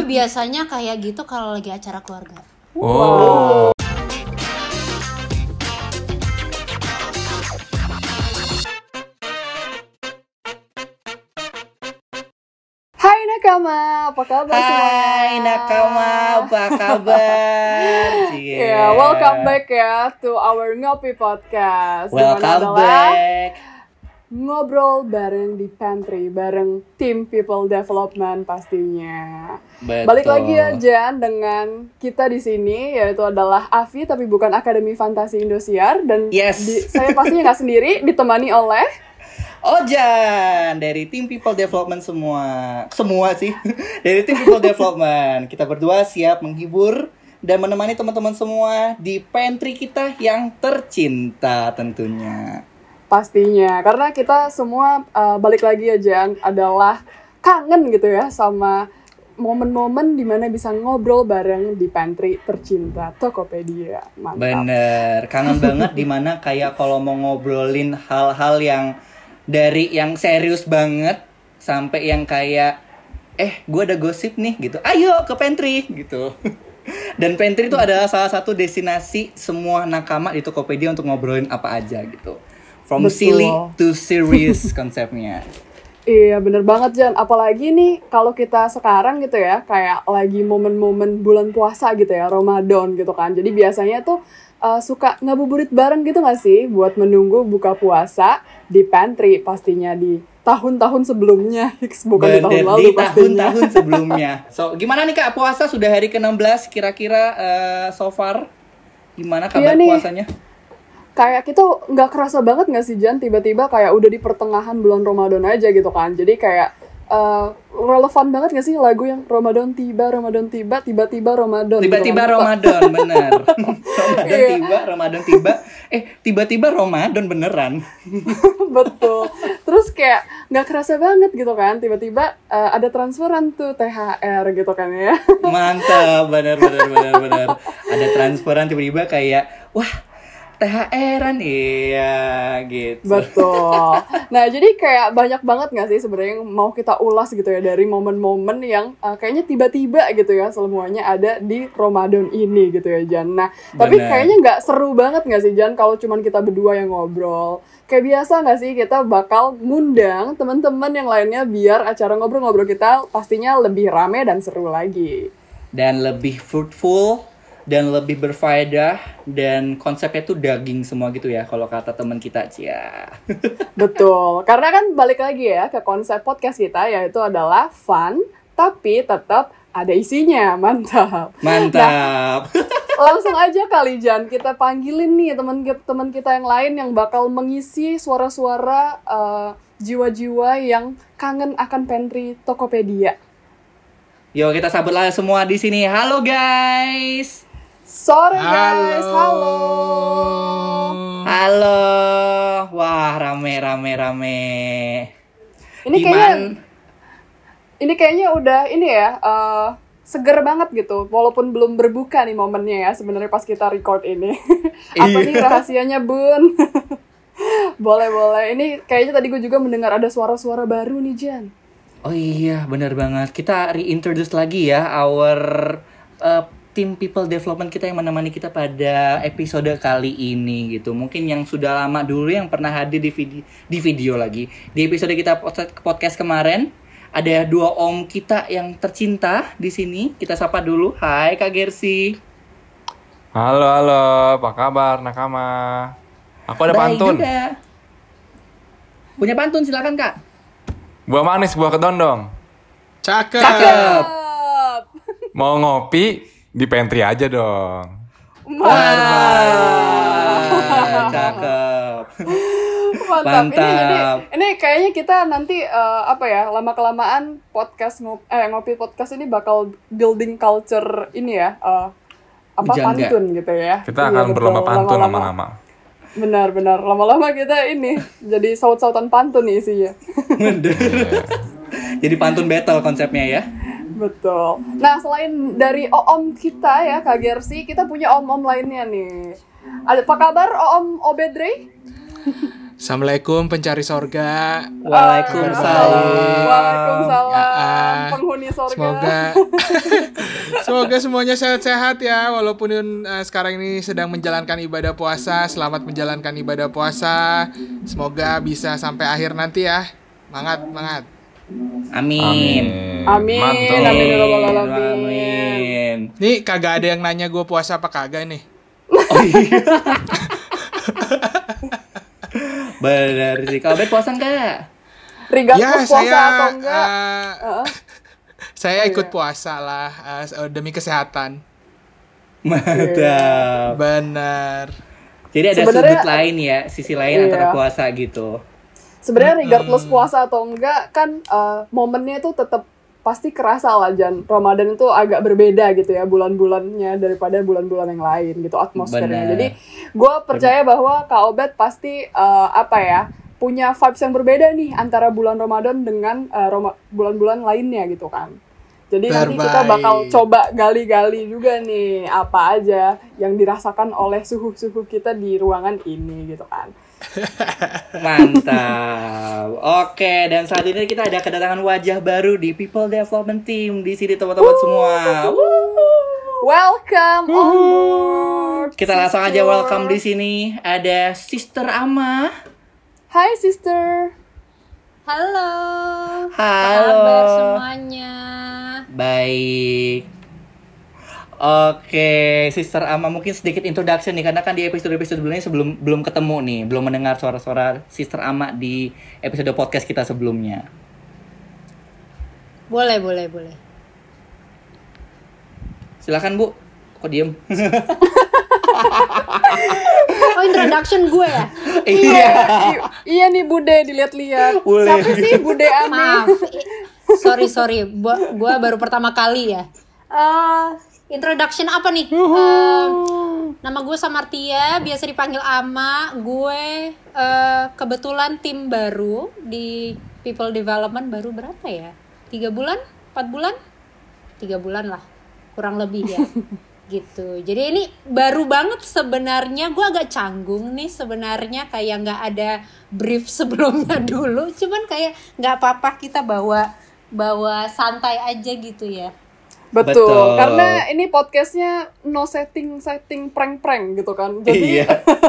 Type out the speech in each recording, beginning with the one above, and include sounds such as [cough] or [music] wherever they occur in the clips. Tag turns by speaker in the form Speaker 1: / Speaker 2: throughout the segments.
Speaker 1: gue biasanya kayak gitu kalau lagi acara keluarga.
Speaker 2: Oh.
Speaker 3: Hai Nakama, apa kabar
Speaker 4: Hai
Speaker 3: semuanya?
Speaker 4: Nakama, apa kabar? [laughs] Cie.
Speaker 3: Ya, welcome back ya to our Ngopi Podcast.
Speaker 4: Welcome
Speaker 3: adalah
Speaker 4: back.
Speaker 3: Ngobrol bareng di pantry, bareng tim people development pastinya.
Speaker 4: Betul.
Speaker 3: Balik lagi ya Jan dengan kita di sini yaitu adalah Avi tapi bukan Akademi Fantasi Indosiar dan
Speaker 4: Yes.
Speaker 3: di- saya pastinya nggak sendiri [laughs] ditemani oleh
Speaker 4: Ojan dari tim People Development semua. Semua sih. [laughs] dari tim People Development. Kita berdua siap menghibur dan menemani teman-teman semua di pantry kita yang tercinta tentunya.
Speaker 3: Pastinya. Karena kita semua uh, balik lagi ya Jan adalah kangen gitu ya sama momen-momen di mana bisa ngobrol bareng di pantry tercinta Tokopedia. Mantap.
Speaker 4: Bener, kangen [laughs] banget di mana kayak kalau mau ngobrolin hal-hal yang dari yang serius banget sampai yang kayak eh gue ada gosip nih gitu, ayo ke pantry gitu. [laughs] Dan pantry itu adalah salah satu destinasi semua nakama di Tokopedia untuk ngobrolin apa aja gitu. From
Speaker 3: Betul.
Speaker 4: silly to serious [laughs] konsepnya.
Speaker 3: Iya bener banget Jan apalagi nih kalau kita sekarang gitu ya kayak lagi momen-momen bulan puasa gitu ya Ramadan gitu kan jadi biasanya tuh uh, suka ngabuburit bareng gitu gak sih buat menunggu buka puasa di pantry pastinya di tahun-tahun sebelumnya [laughs] bukan di tahun
Speaker 4: Bener,
Speaker 3: lalu
Speaker 4: di
Speaker 3: pastinya
Speaker 4: tahun-tahun [laughs] sebelumnya. So, gimana nih Kak puasa sudah hari ke-16 kira-kira eh, so far gimana kabar
Speaker 3: Iya nih.
Speaker 4: puasanya?
Speaker 3: Kayak kita nggak kerasa banget nggak sih Jan tiba-tiba kayak udah di pertengahan bulan Ramadan aja gitu kan jadi kayak eh, relevan banget nggak sih lagu yang Ramadan tiba Ramadan tiba tiba-tiba Ramadan gitu
Speaker 4: Tiba-tiba
Speaker 3: kan.
Speaker 4: Ramadan, [laughs] bener. Ramadan
Speaker 3: Iya.
Speaker 4: tiba, Ramadan tiba. Eh, tiba-tiba Ramadan beneran. [laughs]
Speaker 3: betul terus kayak nggak kerasa banget gitu kan tiba-tiba eh, ada transferan tuh THR gitu kan ya
Speaker 4: Mantap, bener, bener, bener, bener. Ada transferan tiba-tiba kayak, wah, THR-an iya gitu.
Speaker 3: Betul. Nah, jadi kayak banyak banget nggak sih sebenarnya yang mau kita ulas gitu ya dari momen-momen yang uh, kayaknya tiba-tiba gitu ya semuanya ada di Ramadan ini gitu ya Jan. Nah, tapi
Speaker 4: Bener.
Speaker 3: kayaknya nggak seru banget nggak sih Jan kalau cuman kita berdua yang ngobrol. Kayak biasa nggak sih kita bakal ngundang teman-teman yang lainnya biar acara ngobrol-ngobrol kita pastinya lebih rame dan seru lagi.
Speaker 4: Dan lebih fruitful dan lebih berfaedah dan konsepnya tuh daging semua gitu ya kalau kata teman kita Cia. [laughs]
Speaker 3: Betul, karena kan balik lagi ya ke konsep podcast kita yaitu adalah fun tapi tetap ada isinya, [laughs] mantap.
Speaker 4: Mantap.
Speaker 3: Langsung aja kali Jan, kita panggilin nih teman-teman kita yang lain yang bakal mengisi suara-suara eh, jiwa-jiwa yang kangen akan pantry Tokopedia.
Speaker 4: Yuk kita sambut lah semua di sini. Halo guys.
Speaker 3: Sore guys, halo.
Speaker 4: Halo. Wah, rame rame rame.
Speaker 3: Ini kayaknya ini kayaknya udah ini ya eh, seger banget gitu walaupun belum berbuka nih momennya ya sebenarnya pas kita record ini [laughs] apa
Speaker 4: Iya.
Speaker 3: nih rahasianya bun [laughs] boleh boleh ini kayaknya tadi gue juga mendengar ada suara-suara baru nih Jan
Speaker 4: Oh iya, benar banget. Kita reintroduce lagi ya our uh, tim people development kita yang menemani kita pada episode kali ini gitu. Mungkin yang sudah lama dulu yang pernah hadir di video di video lagi. Di episode kita pod- podcast kemarin ada dua om kita yang tercinta di sini. Kita sapa dulu. Hai Kak Gersi.
Speaker 2: Halo, halo, apa kabar nakama? Aku ada
Speaker 4: Baik
Speaker 2: pantun.
Speaker 4: juga. Punya pantun silakan Kak.
Speaker 2: Buah manis, buah kedondong.
Speaker 5: Cakep.
Speaker 4: Cakep.
Speaker 2: Mau ngopi di pantry aja dong.
Speaker 4: Wah, cakep.
Speaker 3: mantap. Ini jadi
Speaker 4: Mantap.
Speaker 3: ini kayaknya kita nanti eh, apa ya lama kelamaan podcast ngop eh ngopi podcast ini bakal building culture ini ya eh, apa
Speaker 4: Jangga.
Speaker 3: pantun gitu ya.
Speaker 2: Kita
Speaker 3: Iya,
Speaker 2: akan
Speaker 3: betul.
Speaker 2: berlomba pantun
Speaker 3: Lama-lama.
Speaker 2: lama-lama.
Speaker 3: Benar-benar lama-lama kita ini jadi saut-sautan pantun nih isinya.
Speaker 4: Bener. Jadi pantun battle konsepnya ya.
Speaker 3: Betul. Nah, selain dari om kita ya, Kak Gersi, kita punya om-om lainnya nih. Ada apa kabar Om Obedre?
Speaker 5: Assalamualaikum pencari sorga.
Speaker 4: Waalaikumsalam.
Speaker 3: Waalaikumsalam,
Speaker 5: Ah,
Speaker 3: penghuni sorga.
Speaker 5: Semoga [laughs] semoga semuanya sehat-sehat ya walaupun eh, sekarang ini sedang menjalankan ibadah puasa. Selamat menjalankan ibadah puasa. Semoga bisa sampai akhir nanti ya. Mangat, mangat.
Speaker 4: Amin.
Speaker 3: Amin, amin, ya alamin.
Speaker 4: Amin.
Speaker 5: Nih kagak ada yang nanya gue puasa apa kagak nih.
Speaker 4: Benar sih. Kalau Bet puasa enggak?
Speaker 3: Regardless puasa
Speaker 5: saya
Speaker 3: atau enggak.
Speaker 5: eh,
Speaker 3: Heeh.
Speaker 5: saya ikut puasa lah eh, demi kesehatan.
Speaker 4: Mantap.
Speaker 5: Benar.
Speaker 4: Jadi ada
Speaker 3: Sebenarnya-
Speaker 4: sudut lain ya, sisi lain
Speaker 3: Iya.
Speaker 4: antara puasa gitu.
Speaker 3: Sebenarnya regardless puasa atau enggak kan eh, momennya itu tetap pasti kerasa lah Jan. Ramadan itu agak berbeda gitu ya bulan-bulannya daripada bulan-bulan yang lain gitu atmosfernya.
Speaker 4: Benar.
Speaker 3: Jadi gue percaya bahwa Kak Obet pasti eh, apa ya punya vibes yang berbeda nih antara bulan Ramadan dengan Roma- bulan-bulan lainnya gitu kan. Jadi nanti kita
Speaker 5: Terbaik.
Speaker 3: bakal coba gali-gali juga nih apa aja yang dirasakan oleh suhu-suhu kita di ruangan ini gitu kan. [laughs]
Speaker 4: Mantap. Oke, dan saat ini kita ada kedatangan wajah baru di People Development Team di sini teman-teman semua.
Speaker 3: Welcome on board.
Speaker 4: Kita langsung aja welcome di sini. Ada Sister Ama.
Speaker 3: Hai sister.
Speaker 1: Halo. Apa
Speaker 4: Halo.
Speaker 1: kabar semuanya?
Speaker 4: Baik. Oke, Sister Ama mungkin sedikit introduction nih karena kan di episode-episode sebelumnya sebelum belum ketemu nih, belum mendengar suara-suara Sister Ama di episode podcast kita sebelumnya.
Speaker 1: Boleh, boleh, boleh.
Speaker 4: Silakan Bu. Kok diem? [laughs]
Speaker 1: Oh, introduction gue ya? [laughs]
Speaker 3: Iya, i- iya nih Bude dilihat-lihat. Siapa sih Bude aneh?
Speaker 1: Maaf. Sorry, sorry. Gua, gua baru pertama kali ya. Eh, introduction apa nih? Eh, nama gue Samartia, biasa dipanggil Ama. Gue eh, kebetulan tim baru di People Development baru berapa ya? Tiga bulan? Empat bulan? Tiga bulan lah, kurang lebih ya. [laughs] gitu. Jadi ini baru banget sebenarnya. Gue agak canggung nih sebenarnya kayak nggak ada brief [laughs] sebelumnya dulu. Cuman kayak nggak apa-apa kita bawa bawa santai aja gitu ya.
Speaker 3: Betul.
Speaker 4: Betul.
Speaker 3: Karena ini podcastnya no setting setting prank-prank gitu kan. [laughs] Jadi
Speaker 4: Iya.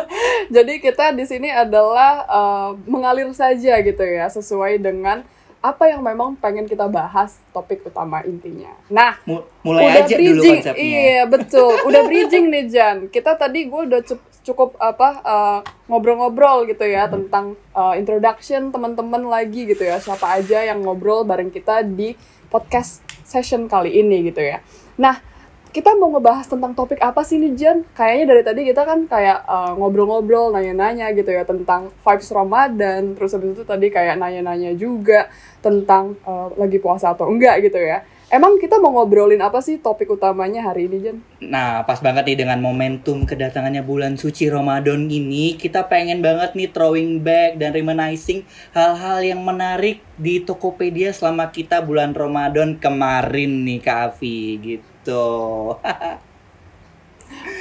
Speaker 4: [laughs]
Speaker 3: jadi kita di sini adalah eh, mengalir saja gitu ya sesuai dengan apa yang memang pengen kita bahas topik utama intinya. Nah,
Speaker 4: Mu- mulai
Speaker 3: udah
Speaker 4: aja dulu
Speaker 3: bridging,
Speaker 4: konsepnya.
Speaker 3: iya betul. Udah bridging nih Jan. Kita tadi gue udah cu- cukup apa eh, ngobrol-ngobrol gitu ya tentang eh, introduction teman-teman lagi gitu ya. Siapa aja yang ngobrol bareng kita di podcast session kali ini gitu ya. Nah, kita mau ngebahas tentang topik apa sih nih Jan? Kayaknya dari tadi kita kan kayak eh, ngobrol-ngobrol, nanya-nanya gitu ya tentang vibes Ramadan. Terus habis itu tadi kayak nanya-nanya juga tentang eh, lagi puasa atau enggak gitu ya. Emang kita mau ngobrolin apa sih topik utamanya hari ini Jan?
Speaker 4: Nah, pas banget nih dengan momentum kedatangannya bulan suci Ramadan ini, kita pengen banget nih throwing back dan reminiscing hal-hal yang menarik di Tokopedia selama kita bulan Ramadan kemarin nih Kak Avi gitu. [laughs]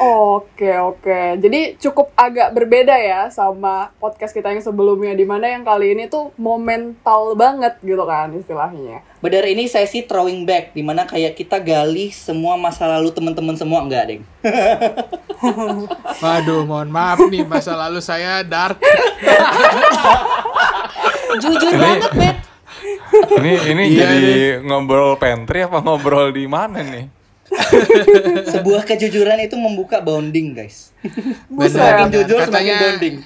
Speaker 3: Oke oke, jadi cukup agak berbeda ya sama podcast kita yang sebelumnya, di mana yang kali ini tuh momental banget gitu kan istilahnya.
Speaker 4: Benar ini sesi throwing back di mana kayak kita gali semua masa lalu teman-teman semua enggak, Deng? [laughs]
Speaker 5: Waduh, mohon maaf nih masa lalu saya dark.
Speaker 1: Jujur banget, Bet.
Speaker 2: Ini ini
Speaker 5: Iya
Speaker 2: jadi ngobrol pantry apa ngobrol di mana nih? [laughs]
Speaker 4: Sebuah kejujuran itu membuka bonding, guys.
Speaker 3: Buset.
Speaker 4: Semakin
Speaker 5: Benar.
Speaker 4: jujur semakin
Speaker 5: Katanya-
Speaker 4: bonding.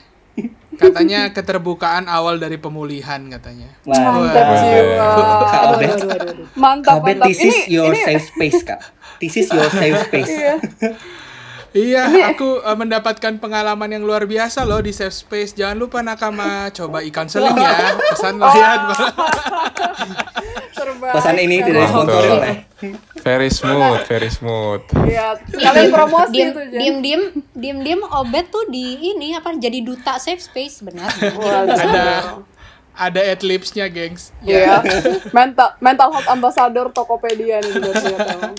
Speaker 5: Katanya keterbukaan awal dari pemulihan katanya.
Speaker 3: Mantap
Speaker 5: Wah.
Speaker 3: jiwa. Mantap mantap.
Speaker 4: this is your safe space, Kak. This is your safe [laughs] space.
Speaker 3: Iya.
Speaker 5: Aku eh, mendapatkan pengalaman yang luar biasa loh di safe space. Jangan lupa nakama coba e-counseling ya. Pesan lihat. [laughs]
Speaker 4: Pesan ini tidak
Speaker 2: Wah,
Speaker 4: disponsori
Speaker 2: betul.
Speaker 4: oleh
Speaker 2: Very smooth, very smooth.
Speaker 3: Iya, sekalian promosi
Speaker 1: diem,
Speaker 3: itu
Speaker 1: diem diem diem diem obet tuh di ini apa jadi duta safe space benar
Speaker 3: Waduh.
Speaker 5: ada ada adlibsnya, gengs.
Speaker 3: Iya. mental mental health ambassador Tokopedia nih ya, teman.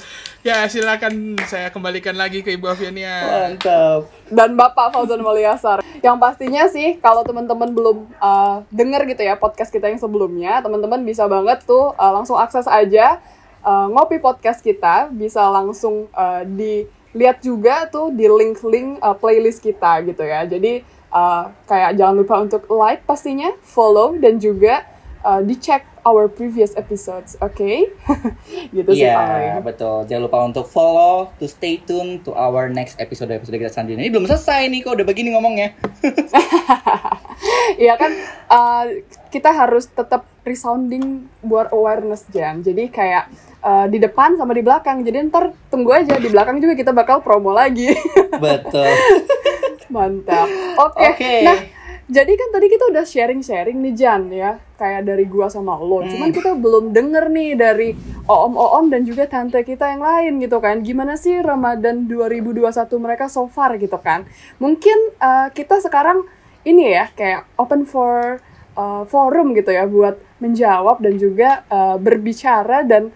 Speaker 5: Ya silakan saya kembalikan lagi ke Ibu Aviania.
Speaker 4: Mantap.
Speaker 3: dan Bapak Fauzan Mulyasar. Yang pastinya sih kalau teman-teman belum uh, denger gitu ya podcast kita yang sebelumnya, teman-teman bisa banget tuh uh, langsung akses aja uh, ngopi podcast kita, bisa langsung uh, dilihat juga tuh di link-link uh, playlist kita gitu ya. Jadi uh, kayak jangan lupa untuk like pastinya, follow dan juga uh, dicek our previous episodes, oke? [laughs] gitu sih
Speaker 4: Iya, betul. Jangan lupa untuk follow, to stay tune to our next episode episode kita selanjutnya. Ini belum selesai nih, kok udah begini ngomongnya. [laughs]
Speaker 3: Iya kan uh, kita harus tetap resounding buat awareness Jan. Jadi kayak uh, di depan sama di belakang. Jadi ntar tunggu aja di belakang juga kita bakal promo lagi. [laughs]
Speaker 4: betul.
Speaker 3: Mantap. [gasps] Oke.
Speaker 4: Oke.
Speaker 3: Nah, jadi kan tadi kita udah sharing-sharing nih Jan ya, kayak dari gua sama lo. Cuman kita belum denger nih dari om-om dan juga tante kita yang lain gitu kan. Gimana sih Ramadan 2021 mereka so far gitu kan? Mungkin uh, kita sekarang ini ya kayak open for uh, forum gitu ya buat menjawab dan juga uh, berbicara dan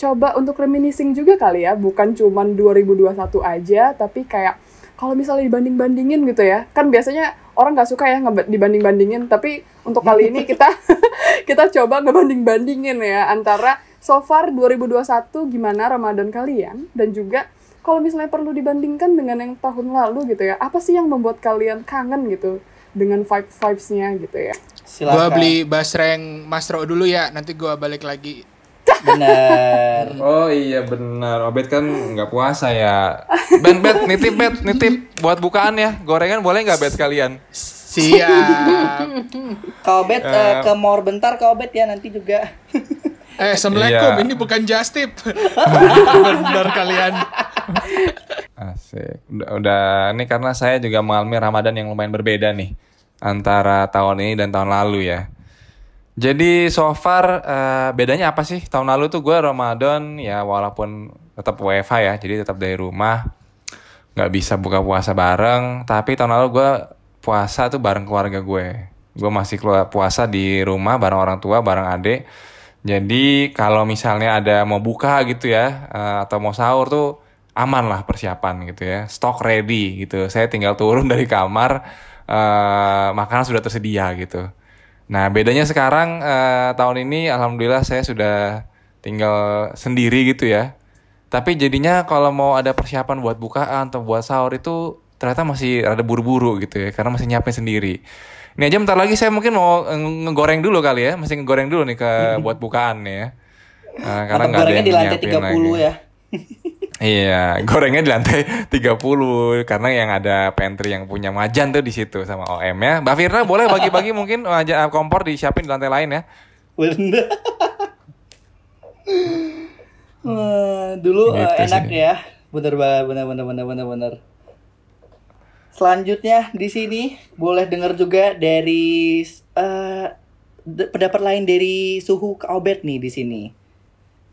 Speaker 3: coba untuk reminiscing juga kali ya, bukan cuman 2021 aja, tapi kayak kalau misalnya dibanding-bandingin gitu ya, kan biasanya orang nggak suka ya dibanding-bandingin, tapi untuk kali ini kita [laughs] kita coba ngebanding-bandingin ya antara so far 2021 gimana Ramadan kalian dan juga kalau misalnya perlu dibandingkan dengan yang tahun lalu gitu ya, apa sih yang membuat kalian kangen gitu dengan vibe-vibes-nya gitu ya?
Speaker 4: Silakan.
Speaker 5: Gua beli basreng Mastro dulu ya, nanti gua balik lagi.
Speaker 4: Benar.
Speaker 2: Oh iya benar, Obet kan nggak puasa ya. Ben, bet, nitip, bet, nitip buat bukaan ya. Gorengan boleh nggak bet sekalian?
Speaker 5: Siap.
Speaker 4: Kau bet eh, ke mall bentar kau bet ya nanti juga.
Speaker 5: Eh, assalamualaikum.
Speaker 2: Iya.
Speaker 5: Ini bukan just tip. [laughs] Benar kalian.
Speaker 2: Asik. Udah, udah ini karena saya juga mengalami Ramadan yang lumayan berbeda nih antara tahun ini dan tahun lalu ya. Jadi so far eh, bedanya apa sih? Tahun lalu tuh gue Ramadan ya walaupun tetap WFH ya, jadi tetap dari rumah nggak bisa buka puasa bareng. Tapi tahun lalu gue puasa tuh bareng keluarga gue. Gue masih keluar puasa di rumah bareng orang tua, bareng adik. Jadi kalau misalnya ada mau buka gitu ya eh, atau mau sahur tuh aman lah persiapan gitu ya, stok ready gitu. Saya tinggal turun [laughs] dari kamar, eh, makanan sudah tersedia gitu. Nah bedanya sekarang eh, tahun ini alhamdulillah saya sudah tinggal sendiri gitu ya. Tapi jadinya kalau mau ada persiapan buat bukaan atau buat sahur itu ternyata masih rada buru-buru gitu ya, karena masih nyiapin sendiri. Ini aja bentar lagi saya mungkin mau nge- ngegoreng dulu kali ya, masih ngegoreng dulu nih ke [laughs] buat bukaan nih ya. Nah, karena nggak ada yang
Speaker 4: di lantai
Speaker 2: nyiapin
Speaker 4: 30
Speaker 2: lagi.
Speaker 4: ya. [laughs]
Speaker 2: Iya, gorengnya di lantai 30 karena yang ada pantry yang punya majan tuh di situ sama OM ya. Mbak Firna boleh bagi-bagi mungkin maja- kompor disiapin di lantai lain ya.
Speaker 4: Bener. Wah, dulu eh,
Speaker 2: Gitu
Speaker 4: enak
Speaker 2: sih.
Speaker 4: ya. Bener banget, bener bener bener bener bener. Selanjutnya di sini boleh dengar juga dari eh, d- pendapat lain dari suhu Kak nih di sini.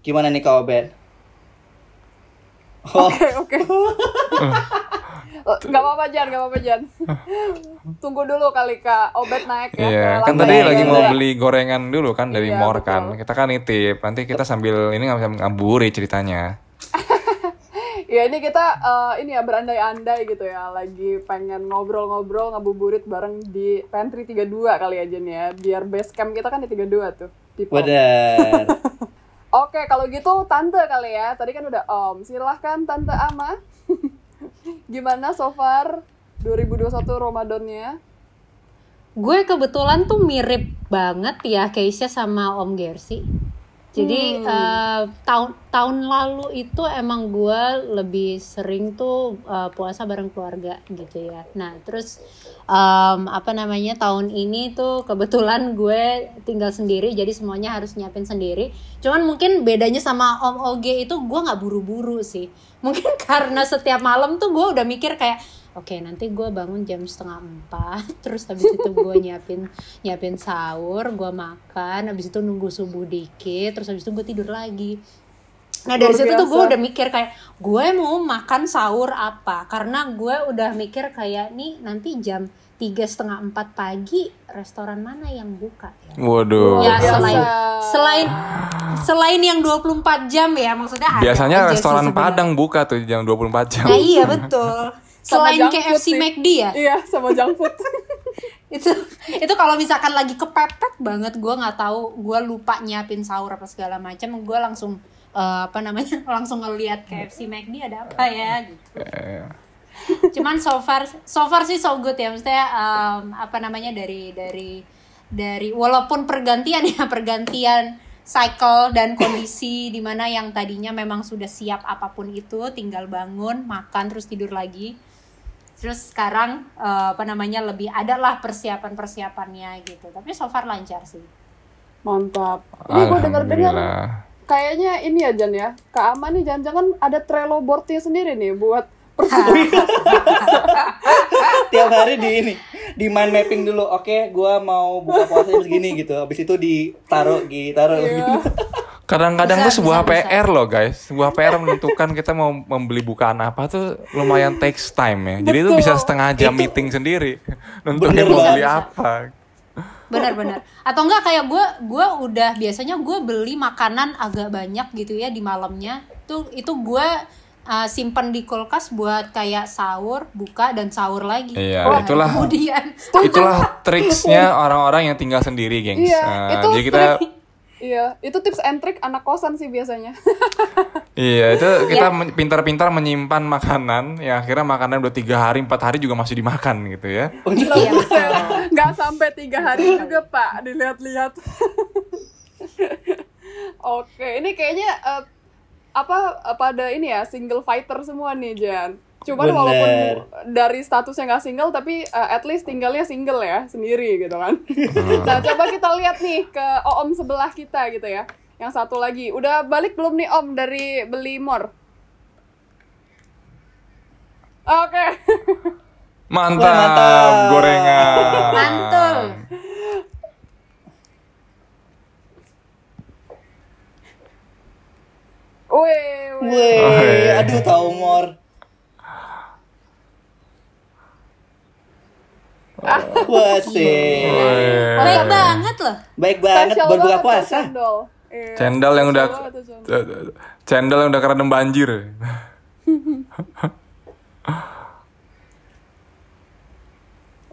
Speaker 4: Gimana nih Kak? Oh,
Speaker 3: Oke, oke. [laughs] Gak apa-apa Jan, gak apa-apa Jan. Tunggu dulu kali Kak Obet naik ya.
Speaker 2: Iya, kan tadi lagi
Speaker 3: ada.
Speaker 2: mau beli gorengan dulu kan dari
Speaker 3: Iya,
Speaker 2: Mor kan. Kita kan nitip, nanti kita sambil ini ngaburi ceritanya. [laughs]
Speaker 3: Ya ini kita eh, ini ya berandai-andai gitu ya Lagi pengen ngobrol-ngobrol ngabuburit bareng di Pantry 32 kali ya Jen ya Biar base camp kita kan di 32 tuh
Speaker 4: bener. [laughs]
Speaker 3: Oke kalau gitu Tante kali ya. Tadi kan udah Om. Silahkan Tante Ama. [laughs] Gimana so far 2021 Ramadannya?
Speaker 1: Gue kebetulan tuh mirip banget ya case-nya sama Om Gersi. Jadi eh, tahun tahun lalu itu emang gue lebih sering tuh eh, puasa bareng keluarga gitu ya. Nah terus em, apa namanya tahun ini tuh kebetulan gue tinggal sendiri jadi semuanya harus nyiapin sendiri. Cuman mungkin bedanya sama Om Oge itu gue nggak buru-buru sih. Mungkin [laughs] karena setiap malam tuh gue udah mikir kayak oke nanti gue bangun jam setengah empat [laughs] terus habis itu gue nyiapin nyiapin sahur gue makan habis itu nunggu subuh dikit terus habis itu gue tidur lagi nah dari
Speaker 3: Luar
Speaker 1: situ tuh gue udah mikir kayak gue mau makan sahur apa karena gue udah mikir kayak nih nanti jam tiga setengah empat pagi restoran mana yang buka ya?
Speaker 2: Waduh.
Speaker 1: Ya selain selain selain yang 24 jam ya maksudnya
Speaker 2: Biasanya restoran. Padang buka tuh jam 24 jam.
Speaker 1: Nah iya betul. [laughs]
Speaker 3: Sama
Speaker 1: Selain KFC
Speaker 3: sih.
Speaker 1: McD ya,
Speaker 3: Iya, sama junk food. [laughs]
Speaker 1: itu itu kalau misalkan lagi kepepet banget gue nggak tahu gue lupa nyiapin sahur apa segala macam gue langsung eh, apa namanya [laughs] langsung ngelihat KFC McD ada apa ya gitu
Speaker 2: Eh,
Speaker 1: cuman so far so far sih so good ya maksudnya em, apa namanya dari dari dari walaupun pergantian ya [laughs] pergantian cycle dan kondisi di mana yang tadinya memang sudah siap apa pun itu tinggal bangun makan terus tidur lagi terus sekarang eh, apa namanya lebih ada lah persiapan persiapannya gitu tapi so far lancar sih
Speaker 3: Mantap. Ini gue denger-dengar
Speaker 2: Alhamdulillah.
Speaker 3: kayaknya ini ya Jan ya. Kak Ama nih jangan-jangan ada Trello boardnya sendiri nih buat [laughs]
Speaker 4: Tiap hari di ini di mind mapping dulu. Oke, gua mau buka puasa jam segini gitu. Habis itu ditaruh ditaruh
Speaker 3: Iya.
Speaker 4: gitu. [laughs]
Speaker 2: Kadang-kadang
Speaker 1: Bisa,
Speaker 2: tuh sebuah
Speaker 1: bisa, bisa.
Speaker 2: PR loh guys. Sebuah PR menentukan kita mau membeli bukaan apa tuh lumayan takes time ya. Jadi itu
Speaker 3: Betul.
Speaker 2: bisa setengah jam meeting sendiri. [laughs] Nentuin mau beli apa.
Speaker 1: benar-benar atau enggak kayak gue gue udah biasanya gue beli makanan agak banyak gitu ya di malamnya tuh itu gue uh, simpan di kulkas buat kayak sahur buka dan sahur lagi
Speaker 2: Iya,
Speaker 1: Nah,
Speaker 2: itulah.
Speaker 1: kemudian
Speaker 2: Itulah triksnya orang-orang yang tinggal sendiri, gengs.
Speaker 3: Iya,
Speaker 2: Nah,
Speaker 3: itu
Speaker 2: jadi kita
Speaker 3: Iya, itu tips and trick anak kosan sih biasanya. [laughs]
Speaker 2: iya itu
Speaker 1: Iya.
Speaker 2: kita men- pintar-pintar menyimpan makanan ya akhirnya makanan udah tiga hari empat hari juga masih dimakan gitu ya.
Speaker 1: iya betul.
Speaker 3: Nggak sampai tiga hari juga Pak, dilihat-lihat. [laughs] Oke, ini kayaknya eh, apa eh, pada ini ya single fighter semua nih Jan. Cuman
Speaker 4: Bener.
Speaker 3: walaupun dari statusnya nggak single, tapi eh, at least tinggalnya single ya sendiri gitu kan. nah coba kita lihat nih ke Om sebelah kita gitu ya. Yang satu lagi, udah balik belum nih Om dari beli mor? Oke.
Speaker 2: Mantap,
Speaker 4: Wah, mantap.
Speaker 2: gorengan.
Speaker 1: mantul
Speaker 3: Wih, wih.
Speaker 4: Aduh tahu mor. Wah sih.
Speaker 2: Weh.
Speaker 1: baik banget loh
Speaker 4: Baik banget buat buka puasa.
Speaker 3: cendol. Iya.
Speaker 2: Cendol yang udah
Speaker 3: banget tuh cendol.
Speaker 2: cendol yang udah kerendam banjir. [laughs]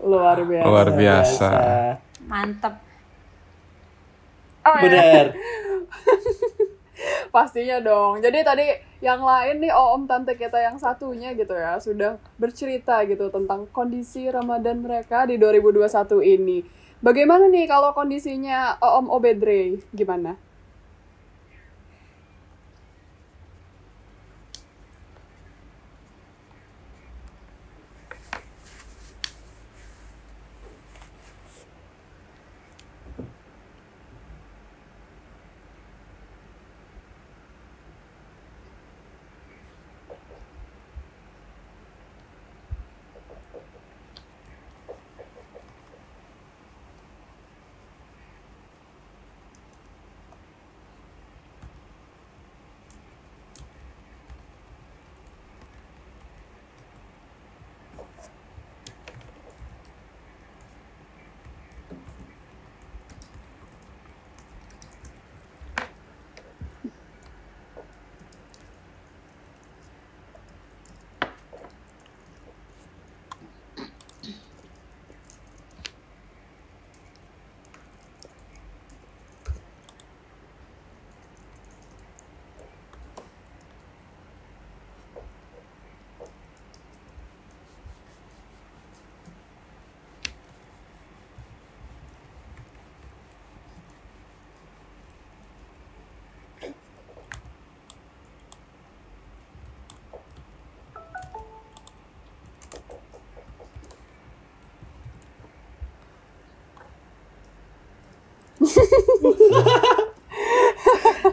Speaker 3: Luar biasa.
Speaker 2: Luar biasa.
Speaker 1: mantep
Speaker 3: Oh, iya.
Speaker 4: Bener. [laughs] [laughs]
Speaker 3: Pastinya dong. Jadi tadi yang lain nih om tante kita yang satunya gitu ya sudah bercerita gitu tentang kondisi Ramadan mereka di 2021 ini. Bagaimana nih kalau kondisinya Om Obedre? Gimana?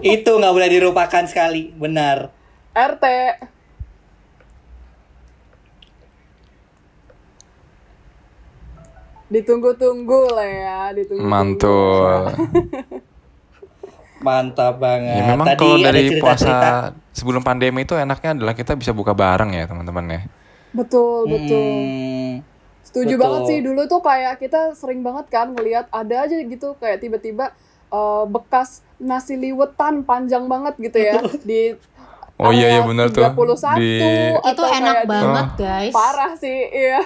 Speaker 4: Itu nggak boleh dilupakan sekali. Benar.
Speaker 3: RT. Ditunggu-tunggu lah ya, ditunggu.
Speaker 2: Mantul. [laughs]
Speaker 4: Mantap banget.
Speaker 2: Ya memang
Speaker 4: Tadi
Speaker 2: kalau dari
Speaker 4: cerita-cerita.
Speaker 2: puasa sebelum pandemi itu enaknya adalah kita bisa buka bareng ya teman-teman ya.
Speaker 3: Betul, betul.
Speaker 4: Hmm,
Speaker 3: Setuju
Speaker 4: Betul.
Speaker 3: banget sih dulu tuh kayak kita sering banget kan ngelihat ada aja gitu kayak tiba-tiba eh, bekas nasi liwetan panjang banget gitu ya [laughs] di
Speaker 2: Oh iya, iya bener tuh.
Speaker 3: 31
Speaker 2: Di-
Speaker 1: itu
Speaker 3: atau
Speaker 1: enak
Speaker 3: kayak di-
Speaker 1: banget guys
Speaker 3: Parah sih, iya.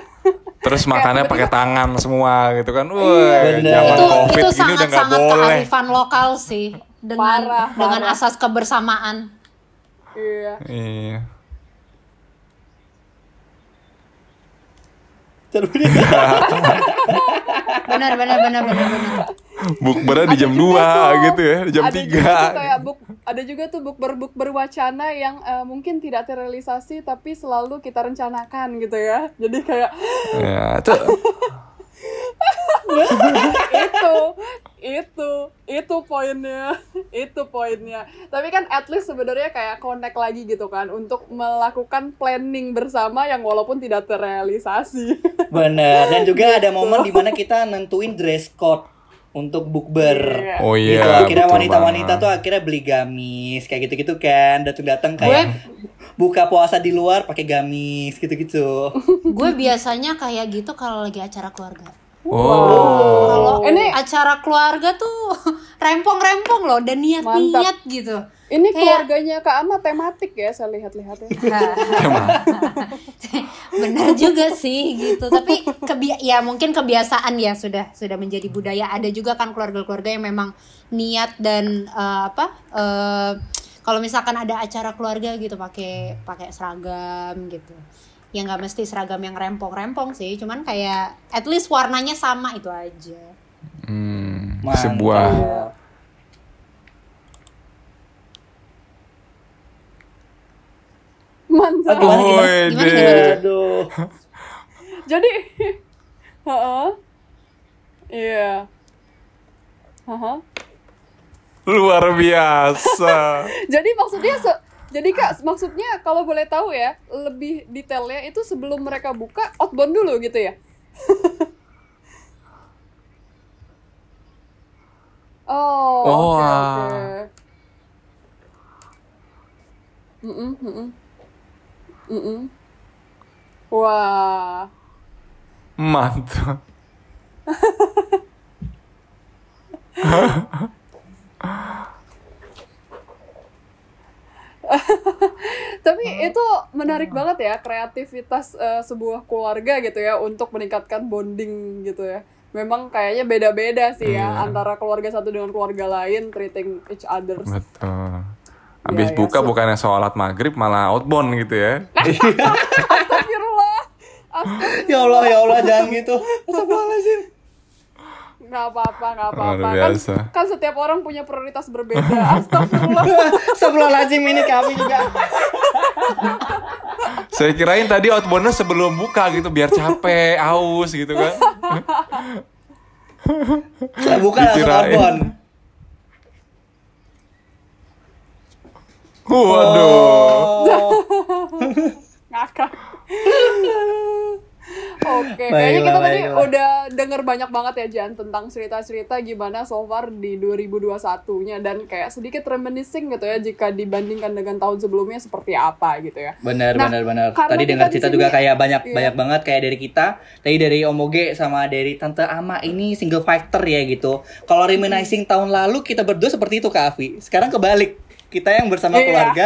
Speaker 2: Terus makannya pakai tangan semua gitu kan. Wah,
Speaker 4: Bener.
Speaker 2: zaman
Speaker 1: itu
Speaker 2: Covid
Speaker 1: itu
Speaker 2: gini udah nggak
Speaker 1: sangat-sangat
Speaker 2: boleh.
Speaker 1: kearifan lokal sih dengan
Speaker 3: Parah,
Speaker 1: dengan
Speaker 3: parah.
Speaker 1: asas kebersamaan
Speaker 3: Iya.
Speaker 2: Iya.
Speaker 1: Benar benar benar benar benar.
Speaker 2: Bukbernya di jam
Speaker 3: Ada juga
Speaker 2: 2
Speaker 3: tuh-
Speaker 2: gitu ya, di jam
Speaker 3: ada juga tuh
Speaker 2: 3.
Speaker 3: kayak buk ada juga tuh bukber bukber wacana yang eh, mungkin tidak terrealisasi tapi selalu kita rencanakan gitu ya. Jadi kayak
Speaker 2: Ya, itu [laughs]
Speaker 3: itu itu itu poinnya itu poinnya tapi kan at least sebenarnya kayak connect lagi gitu kan untuk melakukan planning bersama yang walaupun tidak terrealisasi
Speaker 4: Bener. Dan [laughs] juga ada momen di mana kita nentuin dress code untuk bukber.
Speaker 3: Iya.
Speaker 2: Oh
Speaker 4: gitu.
Speaker 2: iya,
Speaker 4: Akhirnya
Speaker 2: betul
Speaker 4: wanita-wanita tuh akhirnya beli gamis kayak gitu-gitu kan. Datang-datang kayak buka puasa di luar pakai gamis gitu-gitu.
Speaker 1: gue biasanya kayak gitu kalau lagi acara keluarga
Speaker 2: Oh.
Speaker 1: kalau
Speaker 3: Ini-
Speaker 1: acara keluarga tuh [laughs] rempong-rempong loh dan niat-niat gitu.
Speaker 3: Ini
Speaker 1: Kayak-
Speaker 3: keluarganya Kak Ama tematik ya saya lihat-lihat ya. [laughs]
Speaker 1: Benar juga sih gitu. Tapi kebi ya mungkin kebiasaan ya sudah sudah menjadi budaya. Ada juga kan keluarga-keluarga yang memang niat dan eh, apa eh, kalau misalkan ada acara keluarga gitu pakai pakai seragam gitu ya nggak mesti seragam yang rempong-rempong sih cuman kayak at least warnanya sama itu aja
Speaker 2: Hmm,
Speaker 4: Mantap.
Speaker 2: sebuah
Speaker 3: mantap
Speaker 4: Gimana, gimana?
Speaker 1: Gimana,
Speaker 2: deh.
Speaker 1: gimana?
Speaker 4: Aduh. [laughs]
Speaker 3: jadi [laughs] Heeh. iya Heeh.
Speaker 2: Luar biasa. [laughs]
Speaker 3: Jadi maksudnya se- jadi kak maksudnya kalau boleh tahu ya lebih detailnya itu sebelum mereka buka outbound dulu gitu ya? [laughs] oh
Speaker 2: Oh,
Speaker 3: oke
Speaker 2: ah.
Speaker 3: oke. Mm-mm, mm-mm. Mm-mm. Wah,
Speaker 2: Mantap. [laughs] [laughs]
Speaker 3: tapi itu menarik banget ya kreativitas eh, sebuah keluarga gitu ya untuk meningkatkan bonding gitu ya. Memang kayaknya beda-beda sih ya
Speaker 2: Iya.
Speaker 3: antara keluarga satu dengan keluarga lain treating each other.
Speaker 2: Betul. Habis
Speaker 3: Iya, iya,
Speaker 2: buka
Speaker 3: so-
Speaker 2: bukannya sholat maghrib malah outbound gitu ya. [laughs]
Speaker 3: Astagfirullah. [laughs] Astagfirullah.
Speaker 4: Ya Allah, ya Allah jangan gitu. Astagfirullahaladzim.
Speaker 3: Nggak apa-apa, nggak apa-apa.
Speaker 2: Luar
Speaker 3: Kan,
Speaker 2: biasa.
Speaker 3: kan setiap orang punya prioritas berbeda. [laughs] Astagfirullah. [laughs]
Speaker 4: Astagfirullahaladzim ini kami juga.
Speaker 2: Saya kirain tadi outboundnya sebelum buka gitu biar capek, aus gitu kan.
Speaker 4: Saya buka langsung outbound.
Speaker 2: Waduh.
Speaker 4: Oh. [laughs]
Speaker 3: Ngakak. Oke, kayaknya kita tadi
Speaker 4: baiklah.
Speaker 3: udah denger banyak banget ya Jan tentang cerita-cerita gimana so far di 2021-nya dan kayak sedikit reminiscing gitu ya jika dibandingkan dengan tahun sebelumnya seperti apa gitu ya.
Speaker 4: Benar,
Speaker 3: Nah,
Speaker 4: benar, benar. Tadi dengar cerita juga kayak banyak
Speaker 3: Iya.
Speaker 4: banyak banget kayak dari kita, tadi dari Om Oge sama dari Tante Ama ini single factor ya gitu. Kalau reminiscing tahun lalu kita berdua seperti itu Kak Afi. Sekarang kebalik. Kita yang bersama
Speaker 3: Iya.
Speaker 4: keluarga,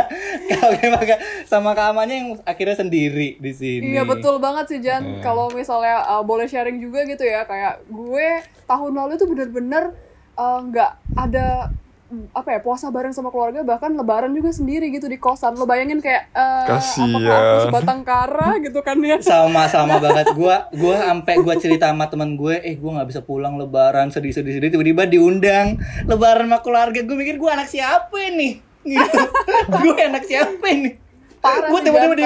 Speaker 4: [laughs] maka- sama Kak Amanya yang akhirnya sendiri di sini.
Speaker 3: Iya betul banget sih Jan. Kalau misalnya uh, boleh sharing juga gitu ya, kayak gue tahun lalu tuh bener-bener uh, nggak ada mm, apa ya puasa bareng sama keluarga bahkan lebaran juga sendiri gitu di kosan lo bayangin kayak uh, aku
Speaker 2: Kasian.
Speaker 3: sebatang kara [laughs] gitu kan ya
Speaker 4: sama sama banget gua gua sampai gua cerita sama teman gue eh gua nggak bisa pulang lebaran sedih sedih sedih tiba-tiba diundang lebaran sama keluarga gue mikir gua anak siapa nih [laughs] gitu gue anak siapa nih
Speaker 3: Parah
Speaker 4: gue tiba-tiba di,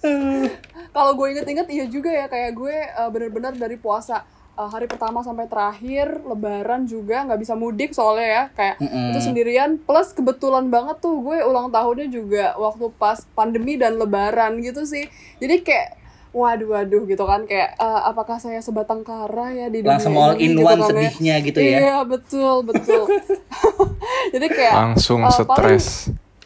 Speaker 4: Eh,
Speaker 3: kalau [laughs] gue inget-inget iya juga ya kayak gue uh, bener-bener dari puasa uh, hari pertama sampai terakhir lebaran juga nggak bisa mudik soalnya ya kayak
Speaker 4: Mm-mm.
Speaker 3: itu sendirian plus kebetulan banget tuh gue ulang tahunnya juga waktu pas pandemi dan lebaran gitu sih. Jadi kayak waduh waduh gitu kan kayak uh, apakah saya sebatang kara ya di dunia
Speaker 4: langsung all
Speaker 3: ini
Speaker 4: in
Speaker 3: gitu
Speaker 4: one
Speaker 3: kan ya.
Speaker 4: sedihnya gitu ya
Speaker 3: iya betul betul [laughs] jadi kayak
Speaker 2: Langsung
Speaker 3: uh, paling
Speaker 2: stres.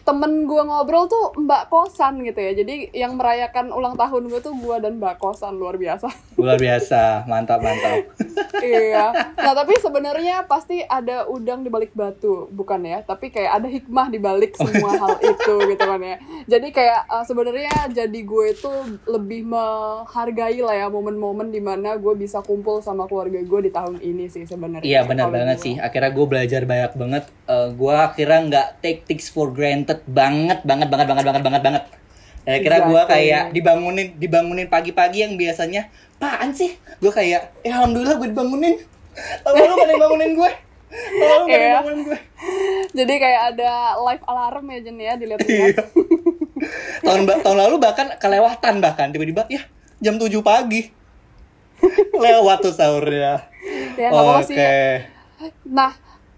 Speaker 3: Temen gue ngobrol tuh mbak kosan gitu ya jadi yang merayakan ulang tahun gue tuh gue dan mbak kosan luar biasa [laughs]
Speaker 4: Luar biasa, mantap mantap.
Speaker 3: iya. Nah tapi sebenarnya pasti ada udang di balik batu, bukan ya? Tapi kayak ada hikmah di balik semua [laughs] hal itu gitu kan ya. Jadi kayak uh, sebenarnya jadi gue tuh lebih menghargai lah ya momen-momen di mana gue bisa kumpul sama keluarga gue di tahun ini sih sebenarnya.
Speaker 4: Iya benar banget
Speaker 3: gue.
Speaker 4: sih. Akhirnya gue belajar banyak banget. Eh, gue akhirnya nggak take things for granted banget banget banget banget banget banget banget. Dan akhirnya gue kayak dibangunin dibangunin pagi-pagi yang biasanya apaan sih? Gue kayak, ya alhamdulillah gue dibangunin. Lalu gak ada yang bangunin gue. Lalu gak ada
Speaker 3: Iya.
Speaker 4: yang bangunin gue.
Speaker 3: Jadi kayak ada live alarm ya Jen ya
Speaker 4: Iya.
Speaker 3: dilihat-lihat.
Speaker 4: tahun tahun lalu bahkan kelewatan bahkan tiba-tiba ya jam 7 pagi. Lewat tuh sahurnya.
Speaker 3: ya.
Speaker 4: Oke.
Speaker 3: Nah,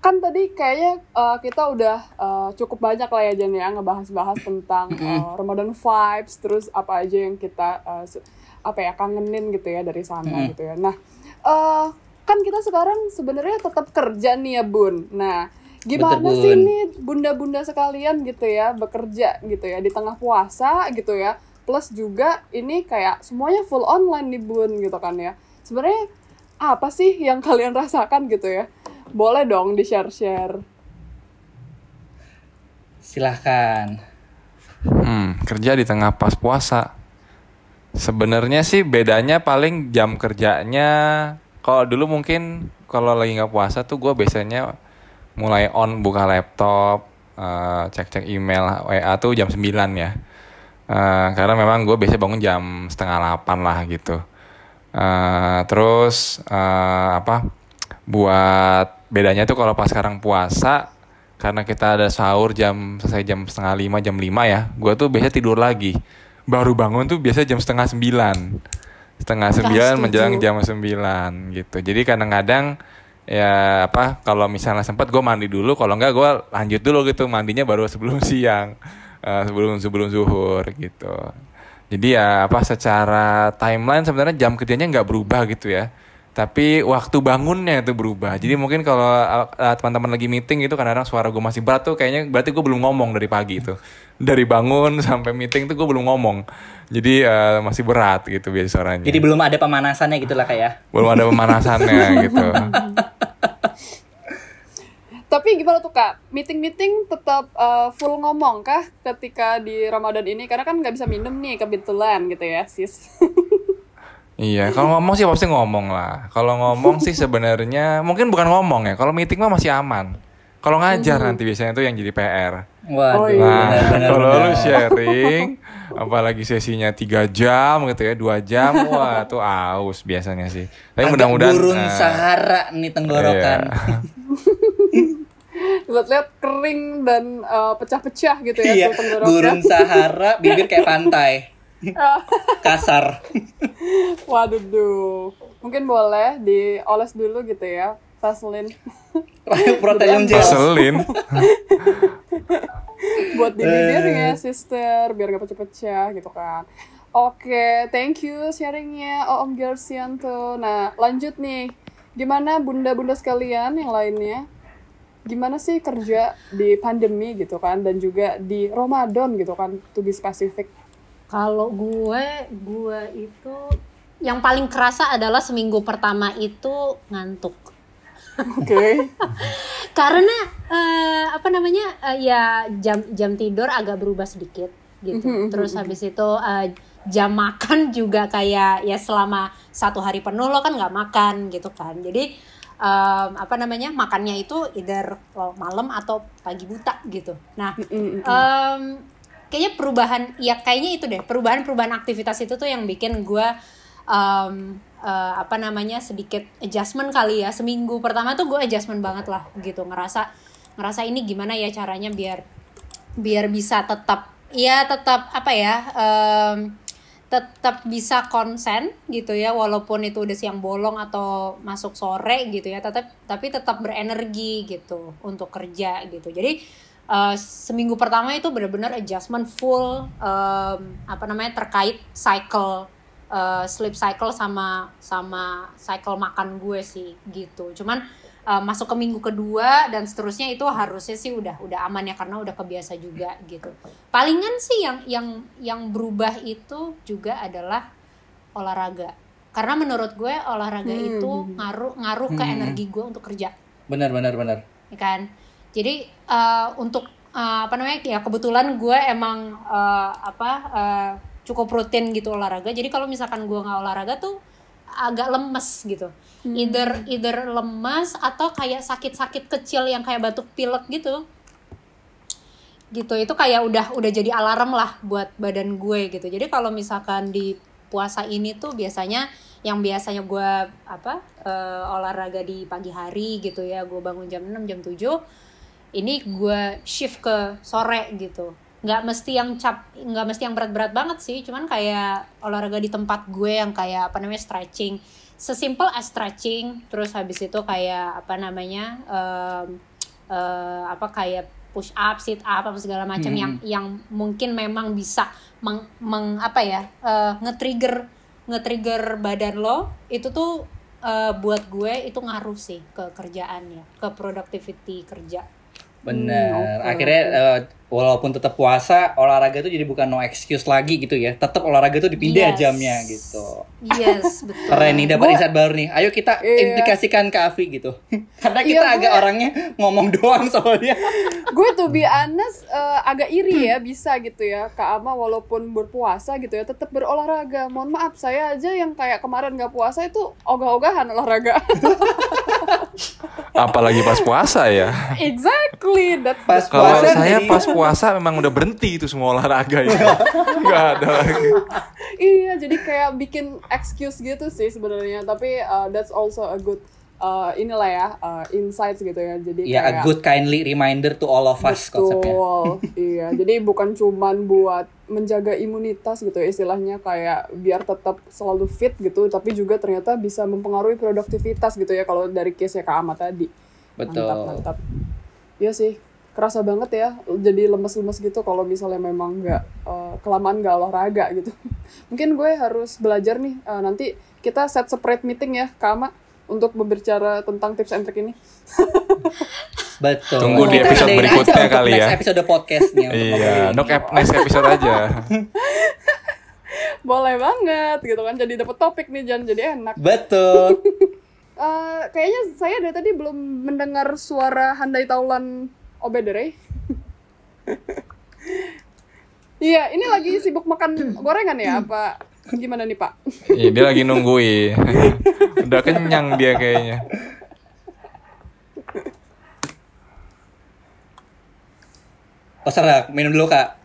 Speaker 3: kan tadi kayaknya uh, kita udah uh, cukup banyak lah ya Jen ya ngebahas-bahas tentang uh, Ramadan vibes, terus apa aja yang kita uh, apa ya kangenin gitu ya dari sana gitu ya. Nah, uh, kan kita sekarang sebenarnya tetap kerja nih ya Bun. Nah, gimana
Speaker 4: Betul,
Speaker 3: sih nih bunda-bunda sekalian gitu ya bekerja gitu ya di tengah puasa gitu ya. Plus juga ini kayak semuanya full online nih Bun gitu kan ya. Sebenarnya apa sih yang kalian rasakan gitu ya? Boleh dong di-share-share.
Speaker 4: Silahkan.
Speaker 2: Hmm, kerja di tengah pas puasa. Sebenarnya sih bedanya paling jam kerjanya. Kalau dulu mungkin kalau lagi nggak puasa tuh gue biasanya mulai on buka laptop, eh, cek-cek email WA tuh jam 9 ya. Eh, karena memang gue biasa bangun jam setengah 8 lah gitu. Eh, terus eh, apa? Buat bedanya tuh kalau pas sekarang puasa karena kita ada sahur jam selesai jam setengah lima jam lima ya gue tuh biasa tidur lagi. Baru bangun tuh biasa jam setengah sembilan. Setengah sembilan menjelang jam sembilan gitu. Jadi kadang-kadang ya apa kalau misalnya sempat gue mandi dulu kalau enggak gue lanjut dulu gitu mandinya baru sebelum [laughs] siang eh, sebelum sebelum zuhur gitu. Jadi ya apa secara timeline sebenarnya jam kerjanya nggak berubah gitu ya tapi waktu bangunnya itu berubah. Jadi mungkin kalau uh, teman-teman lagi meeting itu kadang-kadang suara gue masih berat tuh kayaknya berarti gue belum ngomong dari pagi itu. Dari bangun [laughs] sampai meeting tuh gue belum ngomong. Jadi uh, masih berat gitu biasa suaranya.
Speaker 4: Jadi belum ada pemanasannya gitu lah kayak.
Speaker 2: belum ada pemanasannya [laughs] gitu.
Speaker 3: Tapi gimana tuh kak? Meeting-meeting tetap uh, full ngomong kah ketika di Ramadan ini? Karena kan nggak bisa minum nih kebetulan gitu ya sis. [laughs]
Speaker 2: Iya, kalau ngomong sih pasti ngomong lah. Kalau ngomong sih sebenarnya mungkin bukan ngomong ya. Kalau meeting mah masih aman. Kalau ngajar nanti biasanya itu yang jadi PR.
Speaker 4: Waduh,
Speaker 3: Oh, iya.
Speaker 2: Nah, [laughs] kalau lu sharing, apalagi sesinya tiga jam gitu ya, dua jam, [laughs] wah tuh aus biasanya sih. Tapi mudah-mudahan.
Speaker 4: gurun
Speaker 2: nah,
Speaker 4: Sahara nih tenggorokan.
Speaker 2: iya. [laughs]
Speaker 3: Lihat-lihat kering dan uh, pecah-pecah gitu ya
Speaker 4: Iya,
Speaker 3: tuh tenggorokan.
Speaker 4: gurun Sahara, bibir kayak pantai. [laughs] Kasar. [laughs]
Speaker 3: Waduh, duh. mungkin boleh dioles dulu gitu ya, Vaseline [laughs]
Speaker 4: Protein gel.
Speaker 2: Keselin.
Speaker 3: buat di bibir
Speaker 4: Eh.
Speaker 3: ya, sister, biar gak pecah-pecah gitu kan. Oke, thank you sharingnya oh, Om Gersianto. Nah, lanjut nih. Gimana bunda-bunda sekalian yang lainnya? Gimana sih kerja di pandemi gitu kan dan juga di Ramadan gitu kan, to be specific.
Speaker 1: Kalau gue, gue itu yang paling kerasa adalah seminggu pertama itu ngantuk.
Speaker 3: Oke. [laughs]
Speaker 1: Karena eh, apa namanya eh, ya jam jam tidur agak berubah sedikit gitu. Terus habis itu eh, jam makan [laughs] juga kayak ya selama satu hari penuh lo kan nggak makan gitu kan. Jadi em, apa namanya makannya itu either lo malam atau pagi buta gitu. Nah em, kayaknya perubahan ya kayaknya itu deh perubahan-perubahan aktivitas itu tuh yang bikin gue em, eh, apa namanya sedikit adjustment kali ya. Seminggu pertama tuh gue adjustment banget lah gitu. Ngerasa ngerasa ini gimana ya caranya biar biar bisa tetap ya tetap apa ya em, tetap bisa konsen gitu ya walaupun itu udah siang bolong atau masuk sore gitu ya tetap tapi tetap berenergi gitu untuk kerja gitu. Jadi eh, seminggu pertama itu benar-benar adjustment full em, apa namanya terkait cycle eh, sleep cycle sama sama cycle makan gue sih gitu. Cuman eh, masuk ke minggu kedua dan seterusnya itu harusnya sih udah udah aman ya karena udah kebiasa juga gitu. Palingan sih yang yang yang berubah itu juga adalah olahraga. Karena menurut gue olahraga itu ngaruh ngaruh ke energi gue untuk kerja.
Speaker 4: Benar benar benar.
Speaker 1: ya kan jadi eh, untuk eh, apa namanya ya kebetulan gue emang eh, apa eh, cukup rutin gitu olahraga. Jadi kalau misalkan gue nggak olahraga tuh agak lemes gitu. Either either lemes atau kayak sakit-sakit kecil yang kayak batuk pilek gitu. Gitu. Itu kayak udah udah jadi alarm lah buat badan gue gitu. Jadi kalau misalkan di puasa ini tuh biasanya yang biasanya gue apa eh, olahraga di pagi hari gitu ya. Gue bangun jam 6 jam 7 ini gue shift ke sore gitu nggak mesti yang cap nggak mesti yang berat-berat banget sih cuman kayak olahraga di tempat gue yang kayak apa namanya stretching sesimpel as stretching terus habis itu kayak apa namanya em, eh, apa kayak push up, sit up apa segala macam
Speaker 4: Hmm.
Speaker 1: yang yang mungkin memang bisa meng, meng- apa ya eh, nge-trigger nge-trigger badan lo itu tuh eh, buat gue itu ngaruh sih ke kerjaannya, ke productivity kerja.
Speaker 4: Benar.
Speaker 3: Hmm, oke,
Speaker 4: Akhirnya eh, walaupun tetap puasa, olahraga itu jadi bukan no excuse lagi gitu ya. Tetap olahraga itu dipindah
Speaker 1: Yes.
Speaker 4: jamnya gitu.
Speaker 1: Yes, [laughs] betul.
Speaker 4: Keren nih dapat insight baru nih. Ayo kita
Speaker 3: Iya.
Speaker 4: implikasikan ke Avi gitu. [laughs] Karena kita
Speaker 3: Iya,
Speaker 4: agak
Speaker 3: gue-
Speaker 4: orangnya ngomong doang soalnya. [laughs]
Speaker 3: gue tuh be honest eh, agak iri ya bisa gitu ya Kak Ama walaupun berpuasa gitu ya tetap berolahraga mohon maaf saya aja yang kayak kemarin nggak puasa itu ogah-ogahan olahraga
Speaker 2: Apalagi pas puasa ya.
Speaker 3: exactly that's
Speaker 4: Pas Puasa
Speaker 2: saya pas puasa memang udah berhenti itu semua olahraga ya. [laughs] Nggak ada lagi.
Speaker 3: iya jadi kayak bikin excuse gitu sih sebenarnya tapi uh, that's also a good uh, inilah ya uh, insights gitu ya jadi
Speaker 4: Ya, a
Speaker 3: kayak
Speaker 4: good kindly reminder to all of us konsepnya.
Speaker 3: Betul, [laughs] iya. Jadi bukan cuman buat menjaga imunitas gitu ya, istilahnya kayak biar tetap selalu fit gitu, tapi juga ternyata bisa mempengaruhi produktivitas gitu ya kalau dari case ya Kak Ama tadi.
Speaker 4: Betul.
Speaker 3: Mantap, mantap. Iya sih, kerasa banget ya jadi lemes-lemes gitu kalau misalnya memang nggak eh, kelamaan nggak olahraga gitu. [laughs] Mungkin gue harus belajar nih, eh, nanti kita set separate meeting ya Kak Ama untuk berbicara tentang tips and trick ini. [laughs]
Speaker 4: Betul.
Speaker 2: Tunggu di episode berikutnya
Speaker 4: untuk
Speaker 2: kali
Speaker 4: next
Speaker 2: ya.
Speaker 4: episode podcastnya. untuk [laughs]
Speaker 2: Iya, nok next episode aja.
Speaker 3: Boleh banget gitu kan, jadi dapet topik nih Jan, jadi enak.
Speaker 4: Betul.
Speaker 3: Eh, kayaknya saya dari tadi belum mendengar suara handai taulan obedere. Iya, ini lagi sibuk makan gorengan ya? Apa gimana nih Pak?
Speaker 2: Iya, dia lagi nungguin. [laughs] Udah kenyang dia kayaknya.
Speaker 4: Oh serak, minum dulu kak.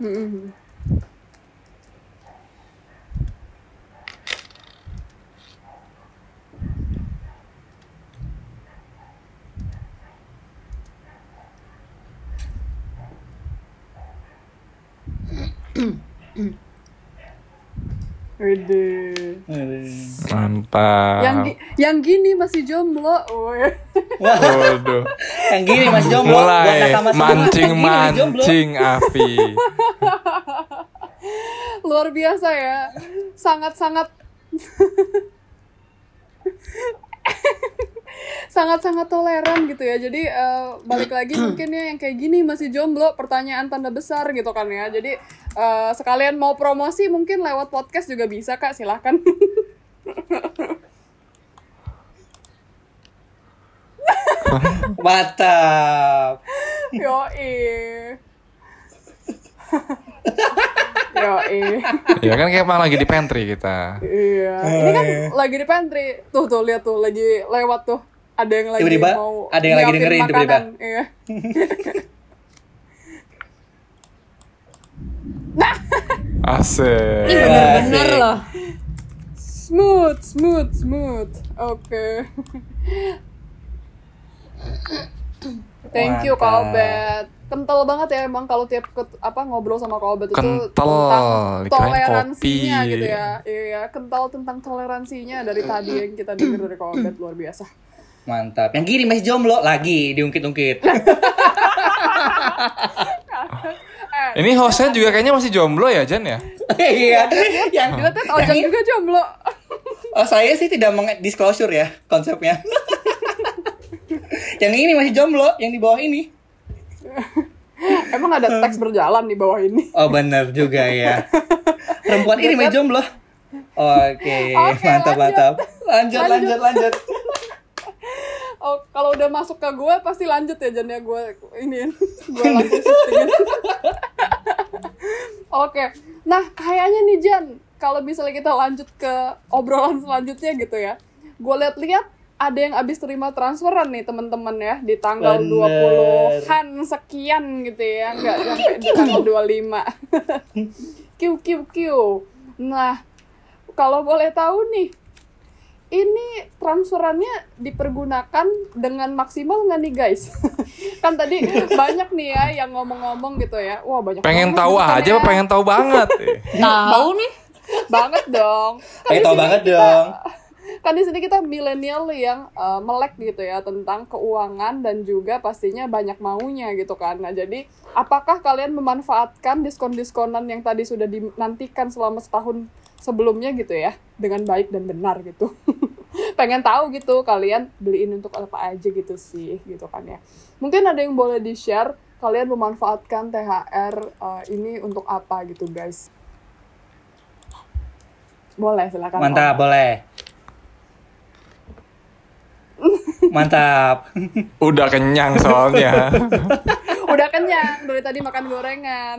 Speaker 4: mm-hmm.
Speaker 3: Wede.
Speaker 2: Mantap.
Speaker 3: Yang gi- yang gini masih jomblo.
Speaker 2: Waduh.
Speaker 4: Yang gini masih jomblo.
Speaker 2: Mulai
Speaker 4: nakama semua, yang gini masih jomblo.
Speaker 2: mancing-mancing Avi.
Speaker 3: Luar biasa ya. Sangat-sangat sangat-sangat toleran gitu ya. Jadi eh, balik lagi mungkin ya yang kayak gini masih jomblo, pertanyaan tanda besar gitu kan ya. Jadi eh, sekalian mau promosi mungkin lewat podcast juga bisa Kak, silahkan. [laughs]
Speaker 4: Mantap.
Speaker 3: Yoi. Yoi.
Speaker 2: Ya kan kayak emang lagi di pantry kita.
Speaker 3: Iya. Ini kan lagi di pantry. Tuh tuh lihat tuh lagi lewat tuh. Ada yang lagi
Speaker 4: Tiba-tiba
Speaker 3: mau
Speaker 4: ada yang lagi dengerin tiba-tiba.
Speaker 3: makanan. [laughs] Iya.
Speaker 2: Asik.
Speaker 1: Ini bener-bener
Speaker 4: Asik.
Speaker 1: loh.
Speaker 3: Smooth, smooth, smooth. Oke. [laughs] Thank you
Speaker 4: Mantap.
Speaker 3: Kak Obet. Kental banget ya emang kalau tiap ket- apa ngobrol sama Kak Obet itu
Speaker 2: Kental,
Speaker 3: tentang toleransinya
Speaker 2: kopi.
Speaker 3: gitu ya. Iya, kental tentang toleransinya dari tadi yang kita dengar dari Kak Obet luar biasa.
Speaker 4: Mantap. Yang kiri masih jomblo lagi diungkit-ungkit. [laughs] [laughs]
Speaker 3: Eh,
Speaker 2: Ini hostnya juga kayaknya masih jomblo ya Jan ya? [laughs]
Speaker 4: Iya. Yang
Speaker 3: Gila Tet, Ojek juga jomblo.
Speaker 4: Oh, saya sih tidak meng-disclosure ya konsepnya. [laughs] yang ini masih jomblo, yang di bawah ini. [laughs]
Speaker 3: Emang ada teks berjalan di bawah ini.
Speaker 4: Oh, benar juga ya. Perempuan ini masih jomblo. Oke,
Speaker 3: Oke,
Speaker 4: mantap
Speaker 3: lanjut.
Speaker 4: mantap. Lanjut lanjut lanjut.
Speaker 3: Oh, kalau udah masuk ke gue pasti lanjut ya Jan ya gue ini [laughs] gue langsung shiftingin. [laughs] Oke, nah kayaknya nih Jan, kalau misalnya kita lanjut ke obrolan selanjutnya gitu ya, gue lihat-lihat ada yang abis terima transferan nih teman-teman ya di tanggal
Speaker 4: Bener.
Speaker 3: 20-an sekian gitu ya, nggak sampai di tanggal 25. Q Q Q. Nah, kalau boleh tahu nih, ini transferannya dipergunakan dengan maksimal nggak nih guys? [laughs] kan tadi banyak nih ya yang ngomong-ngomong gitu ya. Wah banyak.
Speaker 2: Pengen tahu aja
Speaker 3: ya.
Speaker 2: apa pengen tahu banget? [laughs]
Speaker 1: Tahu nih.
Speaker 3: banget dong. Kan di
Speaker 4: tahu banget
Speaker 3: kita-
Speaker 4: dong. [laughs]
Speaker 3: Kan di sini kita milenial yang uh, melek gitu ya tentang keuangan dan juga pastinya banyak maunya gitu kan. Nah jadi apakah kalian memanfaatkan diskon-diskonan yang tadi sudah dinantikan selama setahun sebelumnya gitu ya dengan baik dan benar gitu. [laughs] pengen tahu gitu kalian beliin untuk apa aja gitu sih gitu kan ya mungkin ada yang boleh di share kalian memanfaatkan THR uh, ini untuk apa gitu guys boleh silakan
Speaker 4: Mantap, boleh. Mantap. [laughs]
Speaker 2: Udah kenyang soalnya.
Speaker 3: Om. [laughs] udah kenyang dari tadi makan gorengan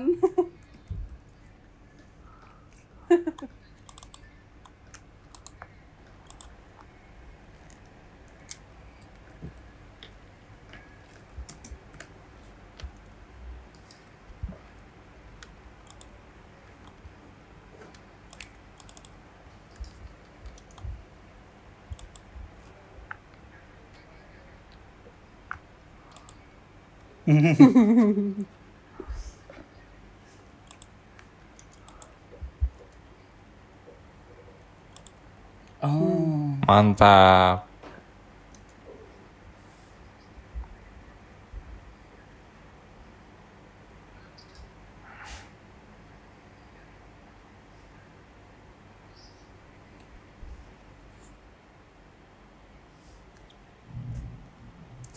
Speaker 4: Oh.
Speaker 2: Mantap.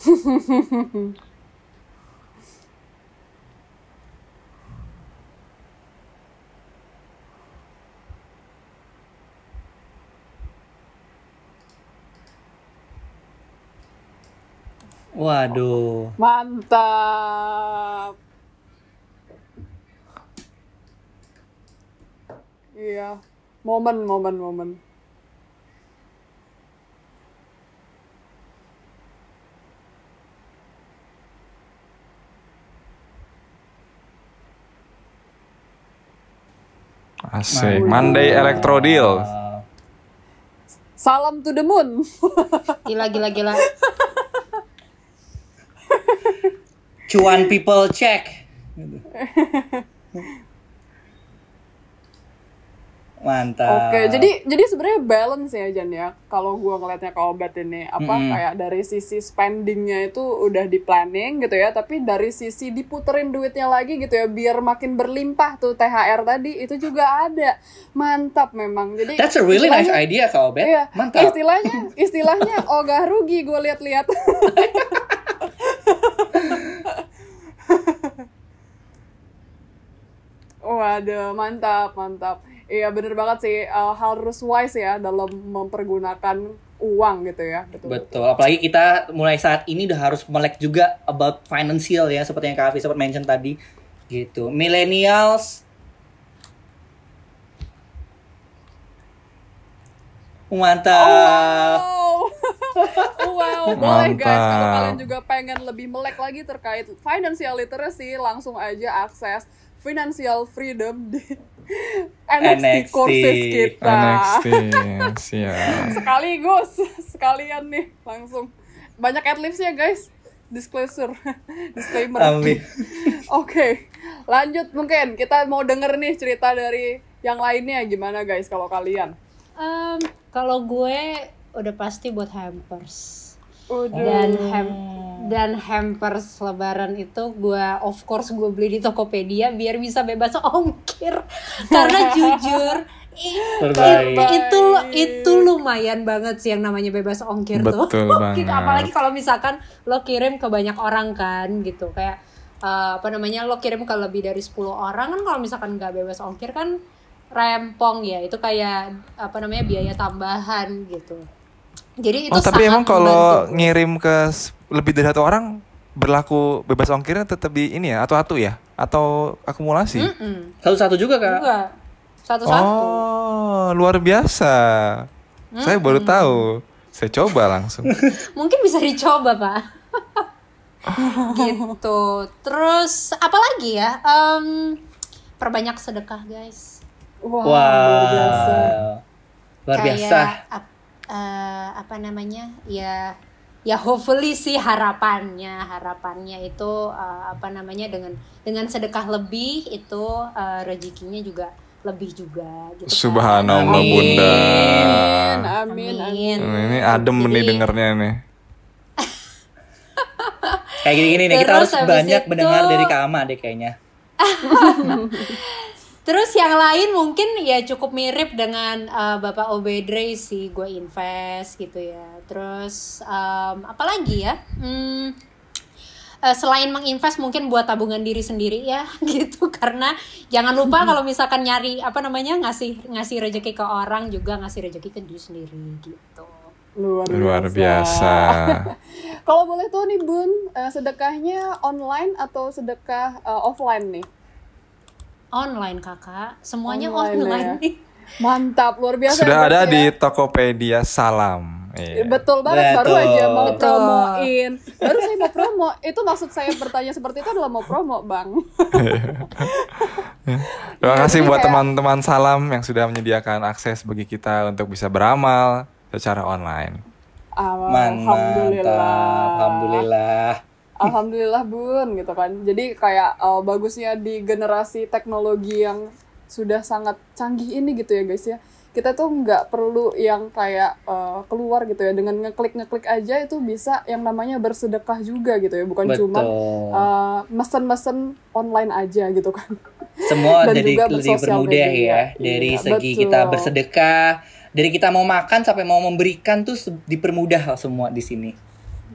Speaker 2: [laughs]
Speaker 4: Waduh.
Speaker 3: mantap iya momen momen momen
Speaker 2: Asik. Monday Electro Deal.
Speaker 3: Salam to the moon
Speaker 1: Gila gila gila. [laughs]
Speaker 4: cuan people check. Mantap.
Speaker 3: Oke, jadi jadi sebenarnya balance ya Jan ya. Kalau gua ngelihatnya ke obat ini apa
Speaker 4: Mm-mm.
Speaker 3: kayak dari sisi spendingnya itu udah di planning gitu ya, tapi dari sisi diputerin duitnya lagi gitu ya biar makin berlimpah tuh THR tadi itu juga ada. Mantap memang. Jadi
Speaker 4: That's a really nice idea, Kak Obet.
Speaker 3: Iya,
Speaker 4: Mantap.
Speaker 3: istilahnya istilahnya [laughs] ogah rugi gue lihat-lihat. [laughs] Waduh, mantap, mantap. Iya bener banget sih, eh, harus wise ya dalam mempergunakan uang gitu ya. Betul.
Speaker 4: Betul. Apalagi kita mulai saat ini udah harus melek juga about financial ya, seperti yang Kak Afi sempat mention tadi. Gitu. Millennials Mantap.
Speaker 3: Wow, [laughs] wow, boleh guys. Kalau kalian juga pengen lebih melek lagi terkait financial literacy, langsung aja akses financial freedom di [laughs] NXT,
Speaker 4: NXT.
Speaker 3: courses kita.
Speaker 2: NXT. Siap. [laughs]
Speaker 3: Sekaligus, sekalian nih langsung banyak adlibs ya guys. Disclosure, [laughs] disclaimer.
Speaker 4: Amin.
Speaker 3: Oke, lanjut mungkin kita mau denger nih cerita dari yang lainnya gimana guys kalau kalian?
Speaker 1: Em, kalau gue udah pasti buat hampers.
Speaker 3: Udah.
Speaker 1: dan ham dan hampers lebaran itu gue of course gue beli di Tokopedia biar bisa bebas ongkir. [laughs] Karena jujur
Speaker 4: Terbaik.
Speaker 1: itu itu lumayan banget sih yang namanya bebas ongkir tuh.
Speaker 2: Betul [laughs]
Speaker 1: Gitu,
Speaker 2: banget.
Speaker 1: apalagi kalau misalkan lo kirim ke banyak orang kan gitu. Kayak eh, apa namanya lo kirim ke lebih dari 10 orang kan kalau misalkan nggak bebas ongkir kan rempong ya. Itu kayak apa namanya biaya tambahan gitu jadi itu
Speaker 2: Oh tapi
Speaker 1: sangat
Speaker 2: emang kalau
Speaker 1: membantu.
Speaker 2: ngirim ke lebih dari satu orang berlaku bebas ongkirnya tetap di ini ya atau atu ya atau akumulasi?
Speaker 1: Mm-mm.
Speaker 4: Satu-satu juga kak.
Speaker 1: Enggak. Satu-satu.
Speaker 2: Oh luar biasa. Saya baru tahu. Saya coba langsung. [laughs]
Speaker 1: Mungkin bisa dicoba, Pak. [laughs] gitu. Terus apa lagi ya? Em, perbanyak sedekah, guys.
Speaker 3: Wah,
Speaker 4: Wow.
Speaker 3: luar biasa.
Speaker 4: Luar
Speaker 1: Kayak,
Speaker 4: biasa.
Speaker 1: ap- eh, apa namanya? Ya ya hopefully sih harapannya harapannya itu eh, apa namanya dengan dengan sedekah lebih itu eh, rezekinya juga lebih juga gitu kan.
Speaker 2: Subhanallah
Speaker 4: Amin.
Speaker 2: bunda.
Speaker 3: Amin, amin.
Speaker 1: Amin.
Speaker 2: Ini adem nih
Speaker 1: Jadi-
Speaker 2: dengernya nih.
Speaker 4: Kayak gini-gini nih, kita harus banyak
Speaker 1: itu-
Speaker 4: mendengar dari Kak Ama deh kayaknya. [laughs]
Speaker 1: Terus yang lain mungkin ya cukup mirip dengan uh, Bapak Obedre sih, gue invest gitu ya. Terus um, apa lagi ya? Hmm, uh, selain menginvest mungkin buat tabungan diri sendiri ya [laughs] gitu karena jangan lupa [laughs] kalau misalkan nyari apa namanya ngasih ngasih rezeki ke orang juga ngasih rezeki ke diri sendiri gitu.
Speaker 3: Luar biasa.
Speaker 2: Luar biasa. [laughs]
Speaker 3: Kalau boleh tahu nih Bun, eh, sedekahnya online atau sedekah eh, offline nih?
Speaker 1: Online kakak, semuanya
Speaker 3: Online
Speaker 1: online,
Speaker 3: ya. [laughs]
Speaker 1: nih.
Speaker 3: Mantap, luar biasa.
Speaker 2: Sudah
Speaker 3: ya,
Speaker 2: ada
Speaker 3: Bun,
Speaker 2: di
Speaker 3: ya.
Speaker 2: Tokopedia Salam. Iya.
Speaker 3: Betul banget, baru
Speaker 4: Betul.
Speaker 3: aja mau
Speaker 1: Betul.
Speaker 3: promoin. Baru saya mau promo. Itu maksud saya bertanya seperti itu adalah mau promo, Bang. [laughs]
Speaker 2: Terima kasih
Speaker 3: jadi
Speaker 2: buat
Speaker 3: kayak-
Speaker 2: teman-teman Salam yang sudah menyediakan akses bagi kita untuk bisa beramal secara online.
Speaker 3: Alhamdulillah.
Speaker 4: mantap. Alhamdulillah.
Speaker 3: Alhamdulillah bun gitu kan. Jadi kayak uh, bagusnya di generasi teknologi yang sudah sangat canggih ini gitu ya guys ya. Kita tuh nggak perlu yang kayak uh, keluar gitu ya dengan ngeklik ngeklik aja itu bisa yang namanya bersedekah juga gitu ya. Bukan cuma uh, mesen-mesen online aja gitu kan.
Speaker 4: Semua
Speaker 3: dan
Speaker 4: dari
Speaker 3: juga
Speaker 4: lebih bermudah ya. Dari
Speaker 3: Iya,
Speaker 4: segi
Speaker 3: betul.
Speaker 4: kita bersedekah, dari kita mau makan sampai mau memberikan tuh dipermudah semua di sini.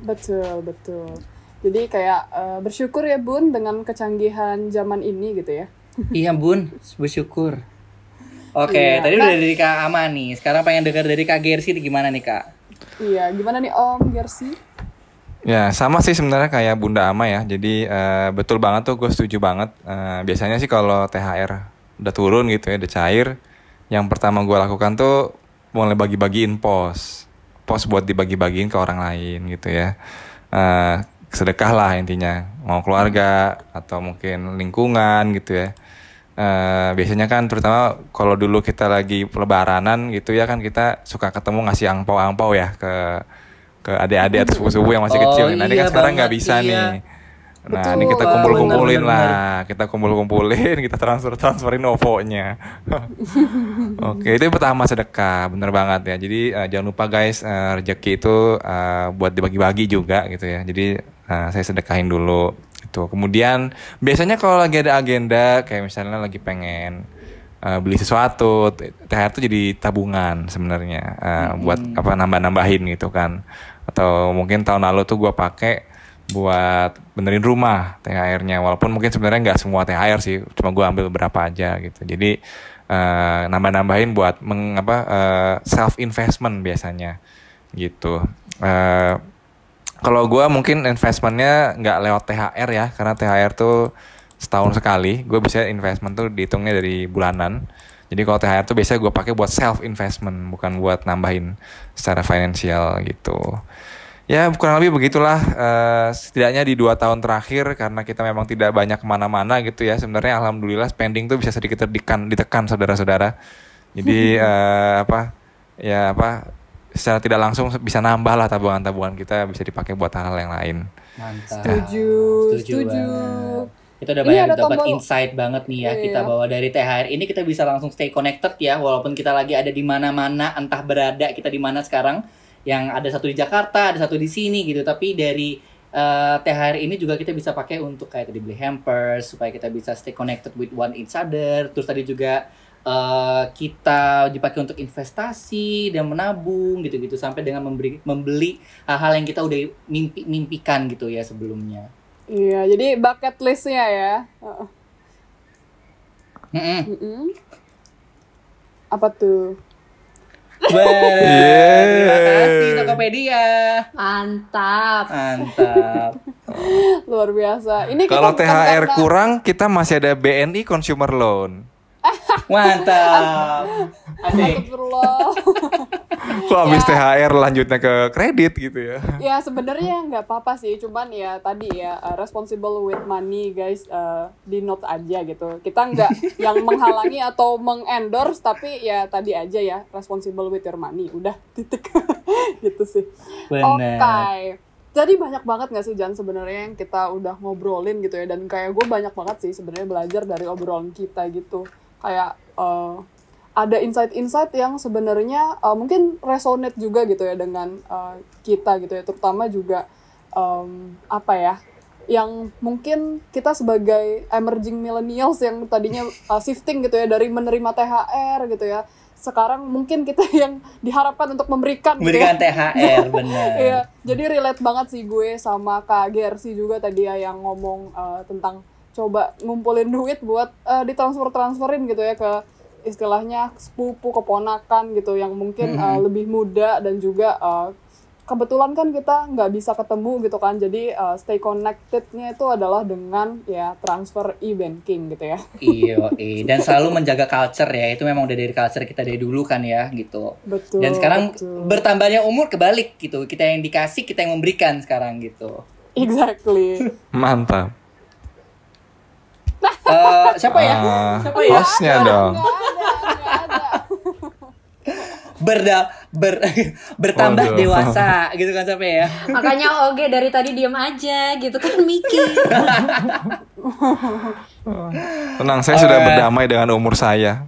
Speaker 3: Betul betul. Jadi kayak uh, bersyukur ya bun dengan kecanggihan zaman ini gitu ya.
Speaker 4: iya bun, bersyukur. Oke,
Speaker 3: Iya.
Speaker 4: tadi
Speaker 3: Nah-
Speaker 4: udah dari Kak Ama nih. Sekarang pengen dengar dari Kak Gersi gimana nih Kak?
Speaker 3: Iya, gimana nih Om Gersi?
Speaker 2: Ya sama sih sebenarnya kayak Bunda Ama ya. Jadi eh, betul banget tuh gue setuju banget. Eh, biasanya sih kalau THR udah turun gitu ya, udah cair, yang pertama gue lakukan tuh mulai bagi-bagiin pos, pos buat dibagi-bagiin ke orang lain gitu ya. Eh, sedekah lah intinya, mau keluarga atau mungkin lingkungan gitu ya. Eh, biasanya kan terutama kalau dulu kita lagi lebaranan gitu ya kan kita suka ketemu ngasih angpau-angpau ya ke ke adik-adik atau sepupu-sepupu yang masih
Speaker 4: Oh,
Speaker 2: kecil. Nah ini
Speaker 4: iya
Speaker 2: kan sekarang nggak bisa
Speaker 4: iya.
Speaker 2: nih. Nah
Speaker 3: Betul.
Speaker 2: ini kita kumpul-kumpulin lah, kita kumpul-kumpulin, kita transfer transferin OVO-nya. [laughs] Oke itu yang pertama sedekah, bener banget ya. Jadi eh, jangan lupa guys eh, rezeki itu eh, buat dibagi-bagi juga gitu ya. Jadi eh, saya sedekahin dulu itu. Kemudian biasanya kalau lagi ada agenda kayak misalnya lagi pengen eh, beli sesuatu, THR itu jadi tabungan sebenarnya eh, buat apa nambah-nambahin gitu kan. Atau mungkin tahun lalu tuh gua pakai buat benerin rumah THR-nya walaupun mungkin sebenarnya nggak semua THR sih cuma gua ambil beberapa aja gitu. Jadi eh, nambah-nambahin buat meng, apa self investment biasanya gitu. Eh, kalau gua mungkin investmentnya nggak lewat THR ya karena THR tuh setahun sekali. Gue bisa investment tuh dihitungnya dari bulanan. Jadi kalau THR tuh biasanya gue pakai buat self investment bukan buat nambahin secara finansial gitu ya kurang lebih begitulah eh, setidaknya di dua tahun terakhir karena kita memang tidak banyak ke mana-mana gitu ya sebenarnya alhamdulillah spending tuh bisa sedikit ditekan ditekan saudara-saudara jadi [laughs] eh, apa ya apa secara tidak langsung bisa nambah lah tabungan-tabungan kita bisa dipakai buat hal-hal yang lain.
Speaker 4: Mantap.
Speaker 3: Setuju, setuju.
Speaker 4: banget. Kita udah banyak dapat
Speaker 3: tombol-
Speaker 4: insight banget nih ya
Speaker 3: Iya.
Speaker 4: kita bawa dari THR ini kita bisa langsung stay connected ya walaupun kita lagi ada di mana-mana entah berada kita di mana sekarang yang ada satu di Jakarta ada satu di sini gitu tapi dari eh, THR ini juga kita bisa pakai untuk kayak tadi beli hampers supaya kita bisa stay connected with one each other terus tadi juga eh, kita dipakai untuk investasi dan menabung gitu-gitu sampai dengan memberi membeli hal-hal yang kita udah mimpi mimpikan gitu ya sebelumnya.
Speaker 3: Iya, jadi bucket listnya ya. Heeh.
Speaker 4: Mm-mm.
Speaker 3: Mm-mm. Apa tuh?
Speaker 4: Wah, terima kasih Tokopedia.
Speaker 1: Mantap.
Speaker 4: Mantap. [laughs]
Speaker 3: Luar biasa. Ini
Speaker 2: Kalau THR kurang, kita masih ada BNI Consumer Loan.
Speaker 4: Mantap. Asik.
Speaker 3: Astagfirullah.
Speaker 2: Kok habis
Speaker 3: Ya.
Speaker 2: THR lanjutnya ke kredit gitu ya?
Speaker 3: ya sebenarnya nggak apa-apa sih, cuman ya tadi ya uh, responsible with money guys uh, di note aja gitu. Kita nggak [laughs] yang menghalangi atau mengendorse, tapi ya tadi aja ya responsible with your money. Udah titik [laughs] gitu sih. Oke.
Speaker 4: Bener.
Speaker 3: Jadi banyak banget gak sih Jan sebenarnya yang kita udah ngobrolin gitu ya dan kayak gue banyak banget sih sebenarnya belajar dari obrolan kita gitu kayak eh, ada insight-insight yang sebenarnya eh, mungkin resonate juga gitu ya dengan eh, kita gitu ya terutama juga em, apa ya yang mungkin kita sebagai emerging millennials yang tadinya uh, shifting gitu ya dari menerima THR gitu ya sekarang mungkin kita [laughs] yang diharapkan untuk memberikan gitu ya.
Speaker 4: Memberikan THR bener.
Speaker 3: Iya, jadi relate banget sih gue sama Kak Gersi juga tadi ya yang ngomong uh, tentang coba ngumpulin duit buat uh, ditransfer-transferin gitu ya ke istilahnya sepupu keponakan gitu yang mungkin uh, lebih muda dan juga uh, kebetulan kan kita nggak bisa ketemu gitu kan jadi uh, stay connected-nya itu adalah dengan ya transfer e-banking gitu ya
Speaker 4: Iya, iya. dan selalu menjaga culture ya. Itu memang udah dari culture kita dari dulu kan ya gitu.
Speaker 3: betul
Speaker 4: Dan sekarang
Speaker 3: betul.
Speaker 4: bertambahnya umur kebalik gitu. Kita yang dikasih, kita yang memberikan sekarang gitu.
Speaker 3: exactly
Speaker 2: Mantap.
Speaker 4: Eh, siapa ya?
Speaker 2: Ah,
Speaker 4: Siapa ya?
Speaker 2: hostnya dong.
Speaker 3: ada ada
Speaker 4: Berda ber bertambah
Speaker 2: Waduh.
Speaker 4: dewasa gitu kan sampai ya.
Speaker 1: Makanya Oge dari tadi diem aja gitu kan mikir.
Speaker 2: Tenang, saya sudah berdamai dengan umur saya.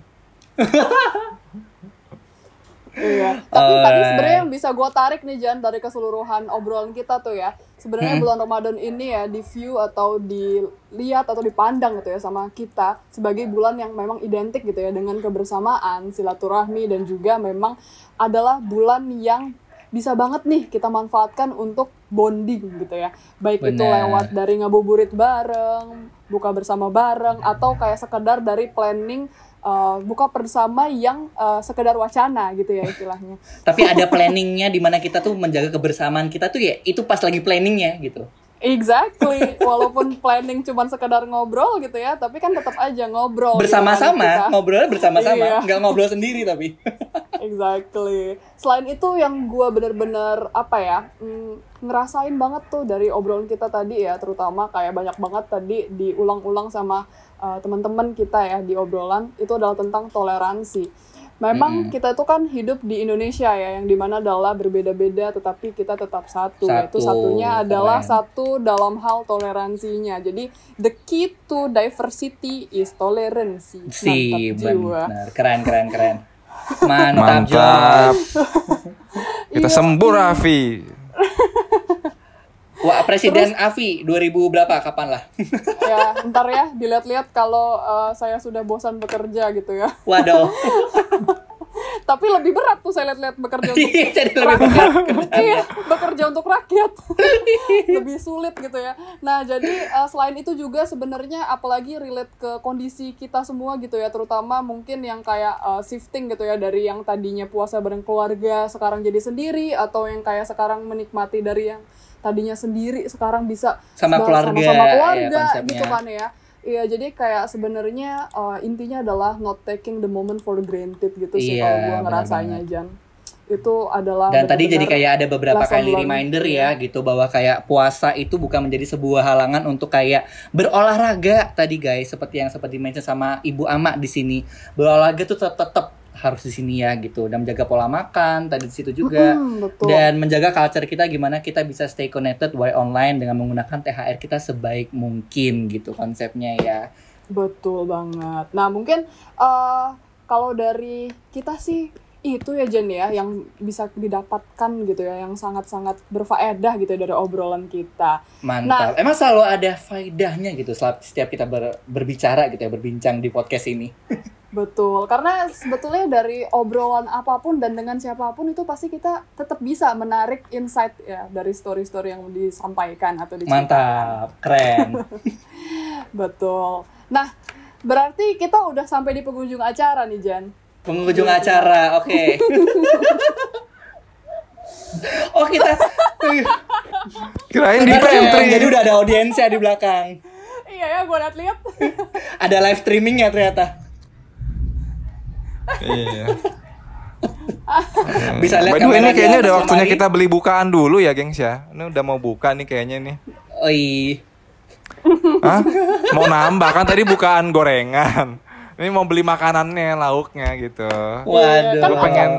Speaker 2: [laughs]
Speaker 3: Iya. Tapi tadi
Speaker 4: Alright.
Speaker 3: sebenarnya yang bisa gue tarik nih Jan dari keseluruhan obrolan kita tuh ya. Sebenarnya
Speaker 4: Hmm.
Speaker 3: bulan Ramadan ini ya di view atau dilihat atau dipandang gitu ya sama kita sebagai bulan yang memang identik gitu ya dengan kebersamaan, silaturahmi dan juga memang adalah bulan yang bisa banget nih kita manfaatkan untuk bonding gitu ya. Baik itu
Speaker 4: Benar.
Speaker 3: lewat dari ngabuburit bareng, buka bersama bareng atau kayak sekedar dari planning uh, buka bersama yang uh, sekedar wacana gitu ya istilahnya.
Speaker 4: Tapi ada planningnya di mana kita tuh menjaga kebersamaan kita tuh ya itu pas lagi planningnya gitu.
Speaker 3: Exactly. Walaupun planning cuman sekedar ngobrol gitu ya, tapi kan tetap aja ngobrol. gitu
Speaker 4: Bersama-sama,
Speaker 3: kita.
Speaker 4: ngobrolnya bersama-sama,
Speaker 3: Iya.
Speaker 4: nggak ngobrol sendiri tapi. [laughs]
Speaker 3: Exactly. Selain itu yang gue bener-bener apa ya mm, ngerasain banget tuh dari obrolan kita tadi ya, terutama kayak banyak banget tadi diulang-ulang sama uh, teman-teman kita ya di obrolan itu adalah tentang toleransi. Memang kita itu kan hidup di Indonesia ya, yang di mana adalah berbeda-beda, tetapi kita tetap satu. Yaitu
Speaker 4: Satu,
Speaker 3: satunya adalah
Speaker 4: keren.
Speaker 3: satu dalam hal toleransinya. Jadi the key to diversity is tolerancy.
Speaker 4: Si,
Speaker 3: Mantap jiwa.
Speaker 4: benar, keren, keren, keren. Mantap,
Speaker 2: Mantap. [laughs] Kita sembuh Raffi. [laughs]
Speaker 4: Wah, Presiden Avi 2000 berapa? Kapan lah?
Speaker 3: ya ntar ya dilihat-lihat kalau uh, saya sudah bosan bekerja gitu ya
Speaker 4: Waduh. [laughs]
Speaker 3: tapi lebih berat tuh saya lihat-lihat bekerja untuk
Speaker 4: Jadi lebih berat. [laughs]
Speaker 3: iya bekerja untuk rakyat [laughs] lebih sulit gitu ya nah jadi uh, selain itu juga sebenarnya apalagi relate ke kondisi kita semua gitu ya terutama mungkin yang kayak uh, shifting gitu ya dari yang tadinya puasa bareng keluarga sekarang jadi sendiri atau yang kayak sekarang menikmati dari yang tadinya sendiri sekarang bisa
Speaker 4: Sama keluarga,
Speaker 3: sama
Speaker 4: ya,
Speaker 3: keluarga
Speaker 4: konsepnya.
Speaker 3: gitu kan ya Iya, jadi kayak sebenarnya uh, intinya adalah not taking the moment for granted gitu sih
Speaker 4: Iya,
Speaker 3: kalau gue ngerasanya. Jan. Itu adalah
Speaker 4: Dan tadi jadi kayak ada beberapa kali reminder
Speaker 3: iya.
Speaker 4: ya gitu bahwa kayak puasa itu bukan menjadi sebuah halangan untuk kayak berolahraga tadi guys seperti yang seperti mention sama Ibu Ama di sini. Berolahraga tuh tetap tetap harus di sini ya gitu dan menjaga pola makan tadi di situ juga
Speaker 3: Hmm, betul.
Speaker 4: dan menjaga culture kita gimana kita bisa stay connected while online dengan menggunakan THR kita sebaik mungkin gitu konsepnya ya.
Speaker 3: Betul banget. Nah, mungkin eh kalau dari kita sih itu ya Jen ya yang bisa didapatkan gitu ya yang sangat-sangat berfaedah gitu ya dari obrolan kita.
Speaker 4: Mantap. Emang selalu ada faedahnya gitu setiap kita ber- berbicara gitu ya, berbincang di podcast ini. [laughs]
Speaker 3: Betul, karena sebetulnya dari obrolan apa pun dan dengan siapa pun itu pasti kita tetap bisa menarik insight ya dari story-story yang disampaikan atau diceritakan.
Speaker 4: Mantap, keren. [laughs]
Speaker 3: Betul. Nah, berarti kita udah sampai di penghujung acara nih Jan.
Speaker 4: Penghujung acara, oke. [laughs] oh kita
Speaker 2: Kirain di pantry.
Speaker 4: Jadi udah ada audiensnya di belakang.
Speaker 3: Iya ya, gue liat-liat. [laughs]
Speaker 4: Ada live streamingnya ternyata.
Speaker 2: Iya. [laughs]
Speaker 4: Bisa lihat kamera
Speaker 2: ini kayaknya udah waktunya kita beli bukaan dulu ya, gengs ya. Ini udah mau buka nih kayaknya nih.
Speaker 4: Iya.
Speaker 2: Hah? Mau nambah kan tadi bukaan gorengan. Ini mau beli makanannya, lauknya gitu.
Speaker 4: Waduh.
Speaker 3: kan
Speaker 2: Gue pengen.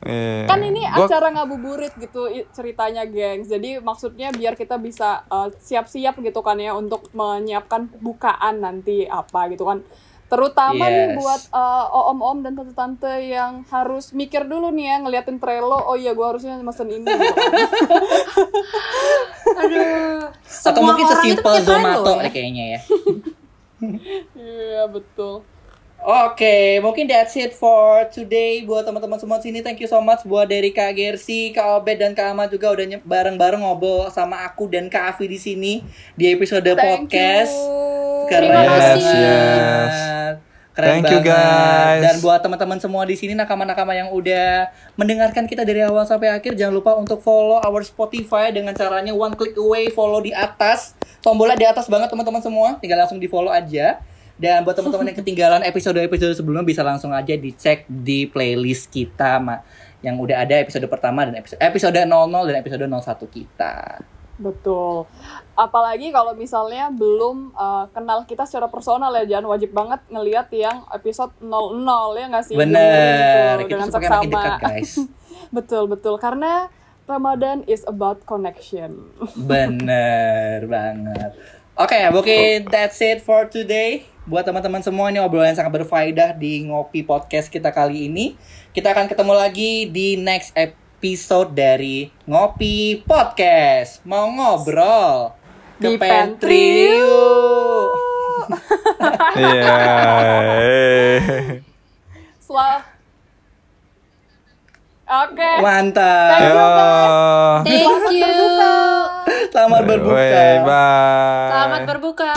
Speaker 2: Iya.
Speaker 3: kan ini
Speaker 2: Gua-
Speaker 3: acara ngabuburit gitu ceritanya gengs jadi maksudnya biar kita bisa uh, siap-siap gitu kan ya untuk menyiapkan bukaan nanti apa gitu kan terutama nih
Speaker 4: Yes.
Speaker 3: buat uh, om-om dan tante-tante yang harus mikir dulu nih ya ngeliatin Trello oh iya gue harusnya mesen ini gitu kan. [laughs]
Speaker 1: Aduh.
Speaker 4: Atau
Speaker 1: Semua
Speaker 4: mungkin
Speaker 1: orang itu
Speaker 4: sesimpel Zomato
Speaker 1: ya.
Speaker 4: nih kayaknya ya. [laughs]
Speaker 3: iya betul
Speaker 4: Oke, mungkin that's it for today buat teman-teman semua di sini. Thank you so much buat dari Kak Gersi, Kak Obed dan Kak Ahmad juga udah bareng-bareng ngobrol sama aku dan Kak Afi di sini di episode
Speaker 3: Thank
Speaker 4: podcast.
Speaker 3: you.
Speaker 4: Keren
Speaker 1: Terima
Speaker 4: banget.
Speaker 1: kasih.
Speaker 2: Yes.
Speaker 4: Keren
Speaker 2: Thank you,
Speaker 4: banget.
Speaker 2: guys.
Speaker 4: Dan buat teman-teman semua di sini nakama-nakama yang udah mendengarkan kita dari awal sampai akhir, jangan lupa untuk follow our Spotify dengan caranya one click away follow di atas. Tombolnya di atas banget teman-teman semua, tinggal langsung di follow aja. Dan buat teman-teman yang ketinggalan episode-episode sebelumnya bisa langsung aja dicek di playlist kita Ma, yang udah ada episode pertama dan episode episode 00 dan episode 01 kita.
Speaker 3: Betul. Apalagi kalau misalnya belum uh, kenal kita secara personal ya, jangan wajib banget ngelihat yang episode 00 ya nggak sih?
Speaker 4: Bener,
Speaker 3: Gitu,
Speaker 4: kita
Speaker 3: dengan
Speaker 4: makin
Speaker 3: seksama.
Speaker 4: dekat guys. [laughs]
Speaker 3: betul betul karena Ramadan is about connection.
Speaker 4: Bener banget. Oke, mungkin that's it for today. Buat teman-teman semua ini obrolan yang sangat berfaedah di Ngopi Podcast kita kali ini. Kita akan ketemu lagi di next episode dari Ngopi Podcast. Mau ngobrol ke
Speaker 3: Di
Speaker 4: pantry. [laughs]
Speaker 2: Iya. eh.
Speaker 3: Oke.
Speaker 4: Mantap.
Speaker 3: Thank you, guys.
Speaker 1: Thank you.
Speaker 4: Selamat berbuka.
Speaker 1: Selamat berbuka.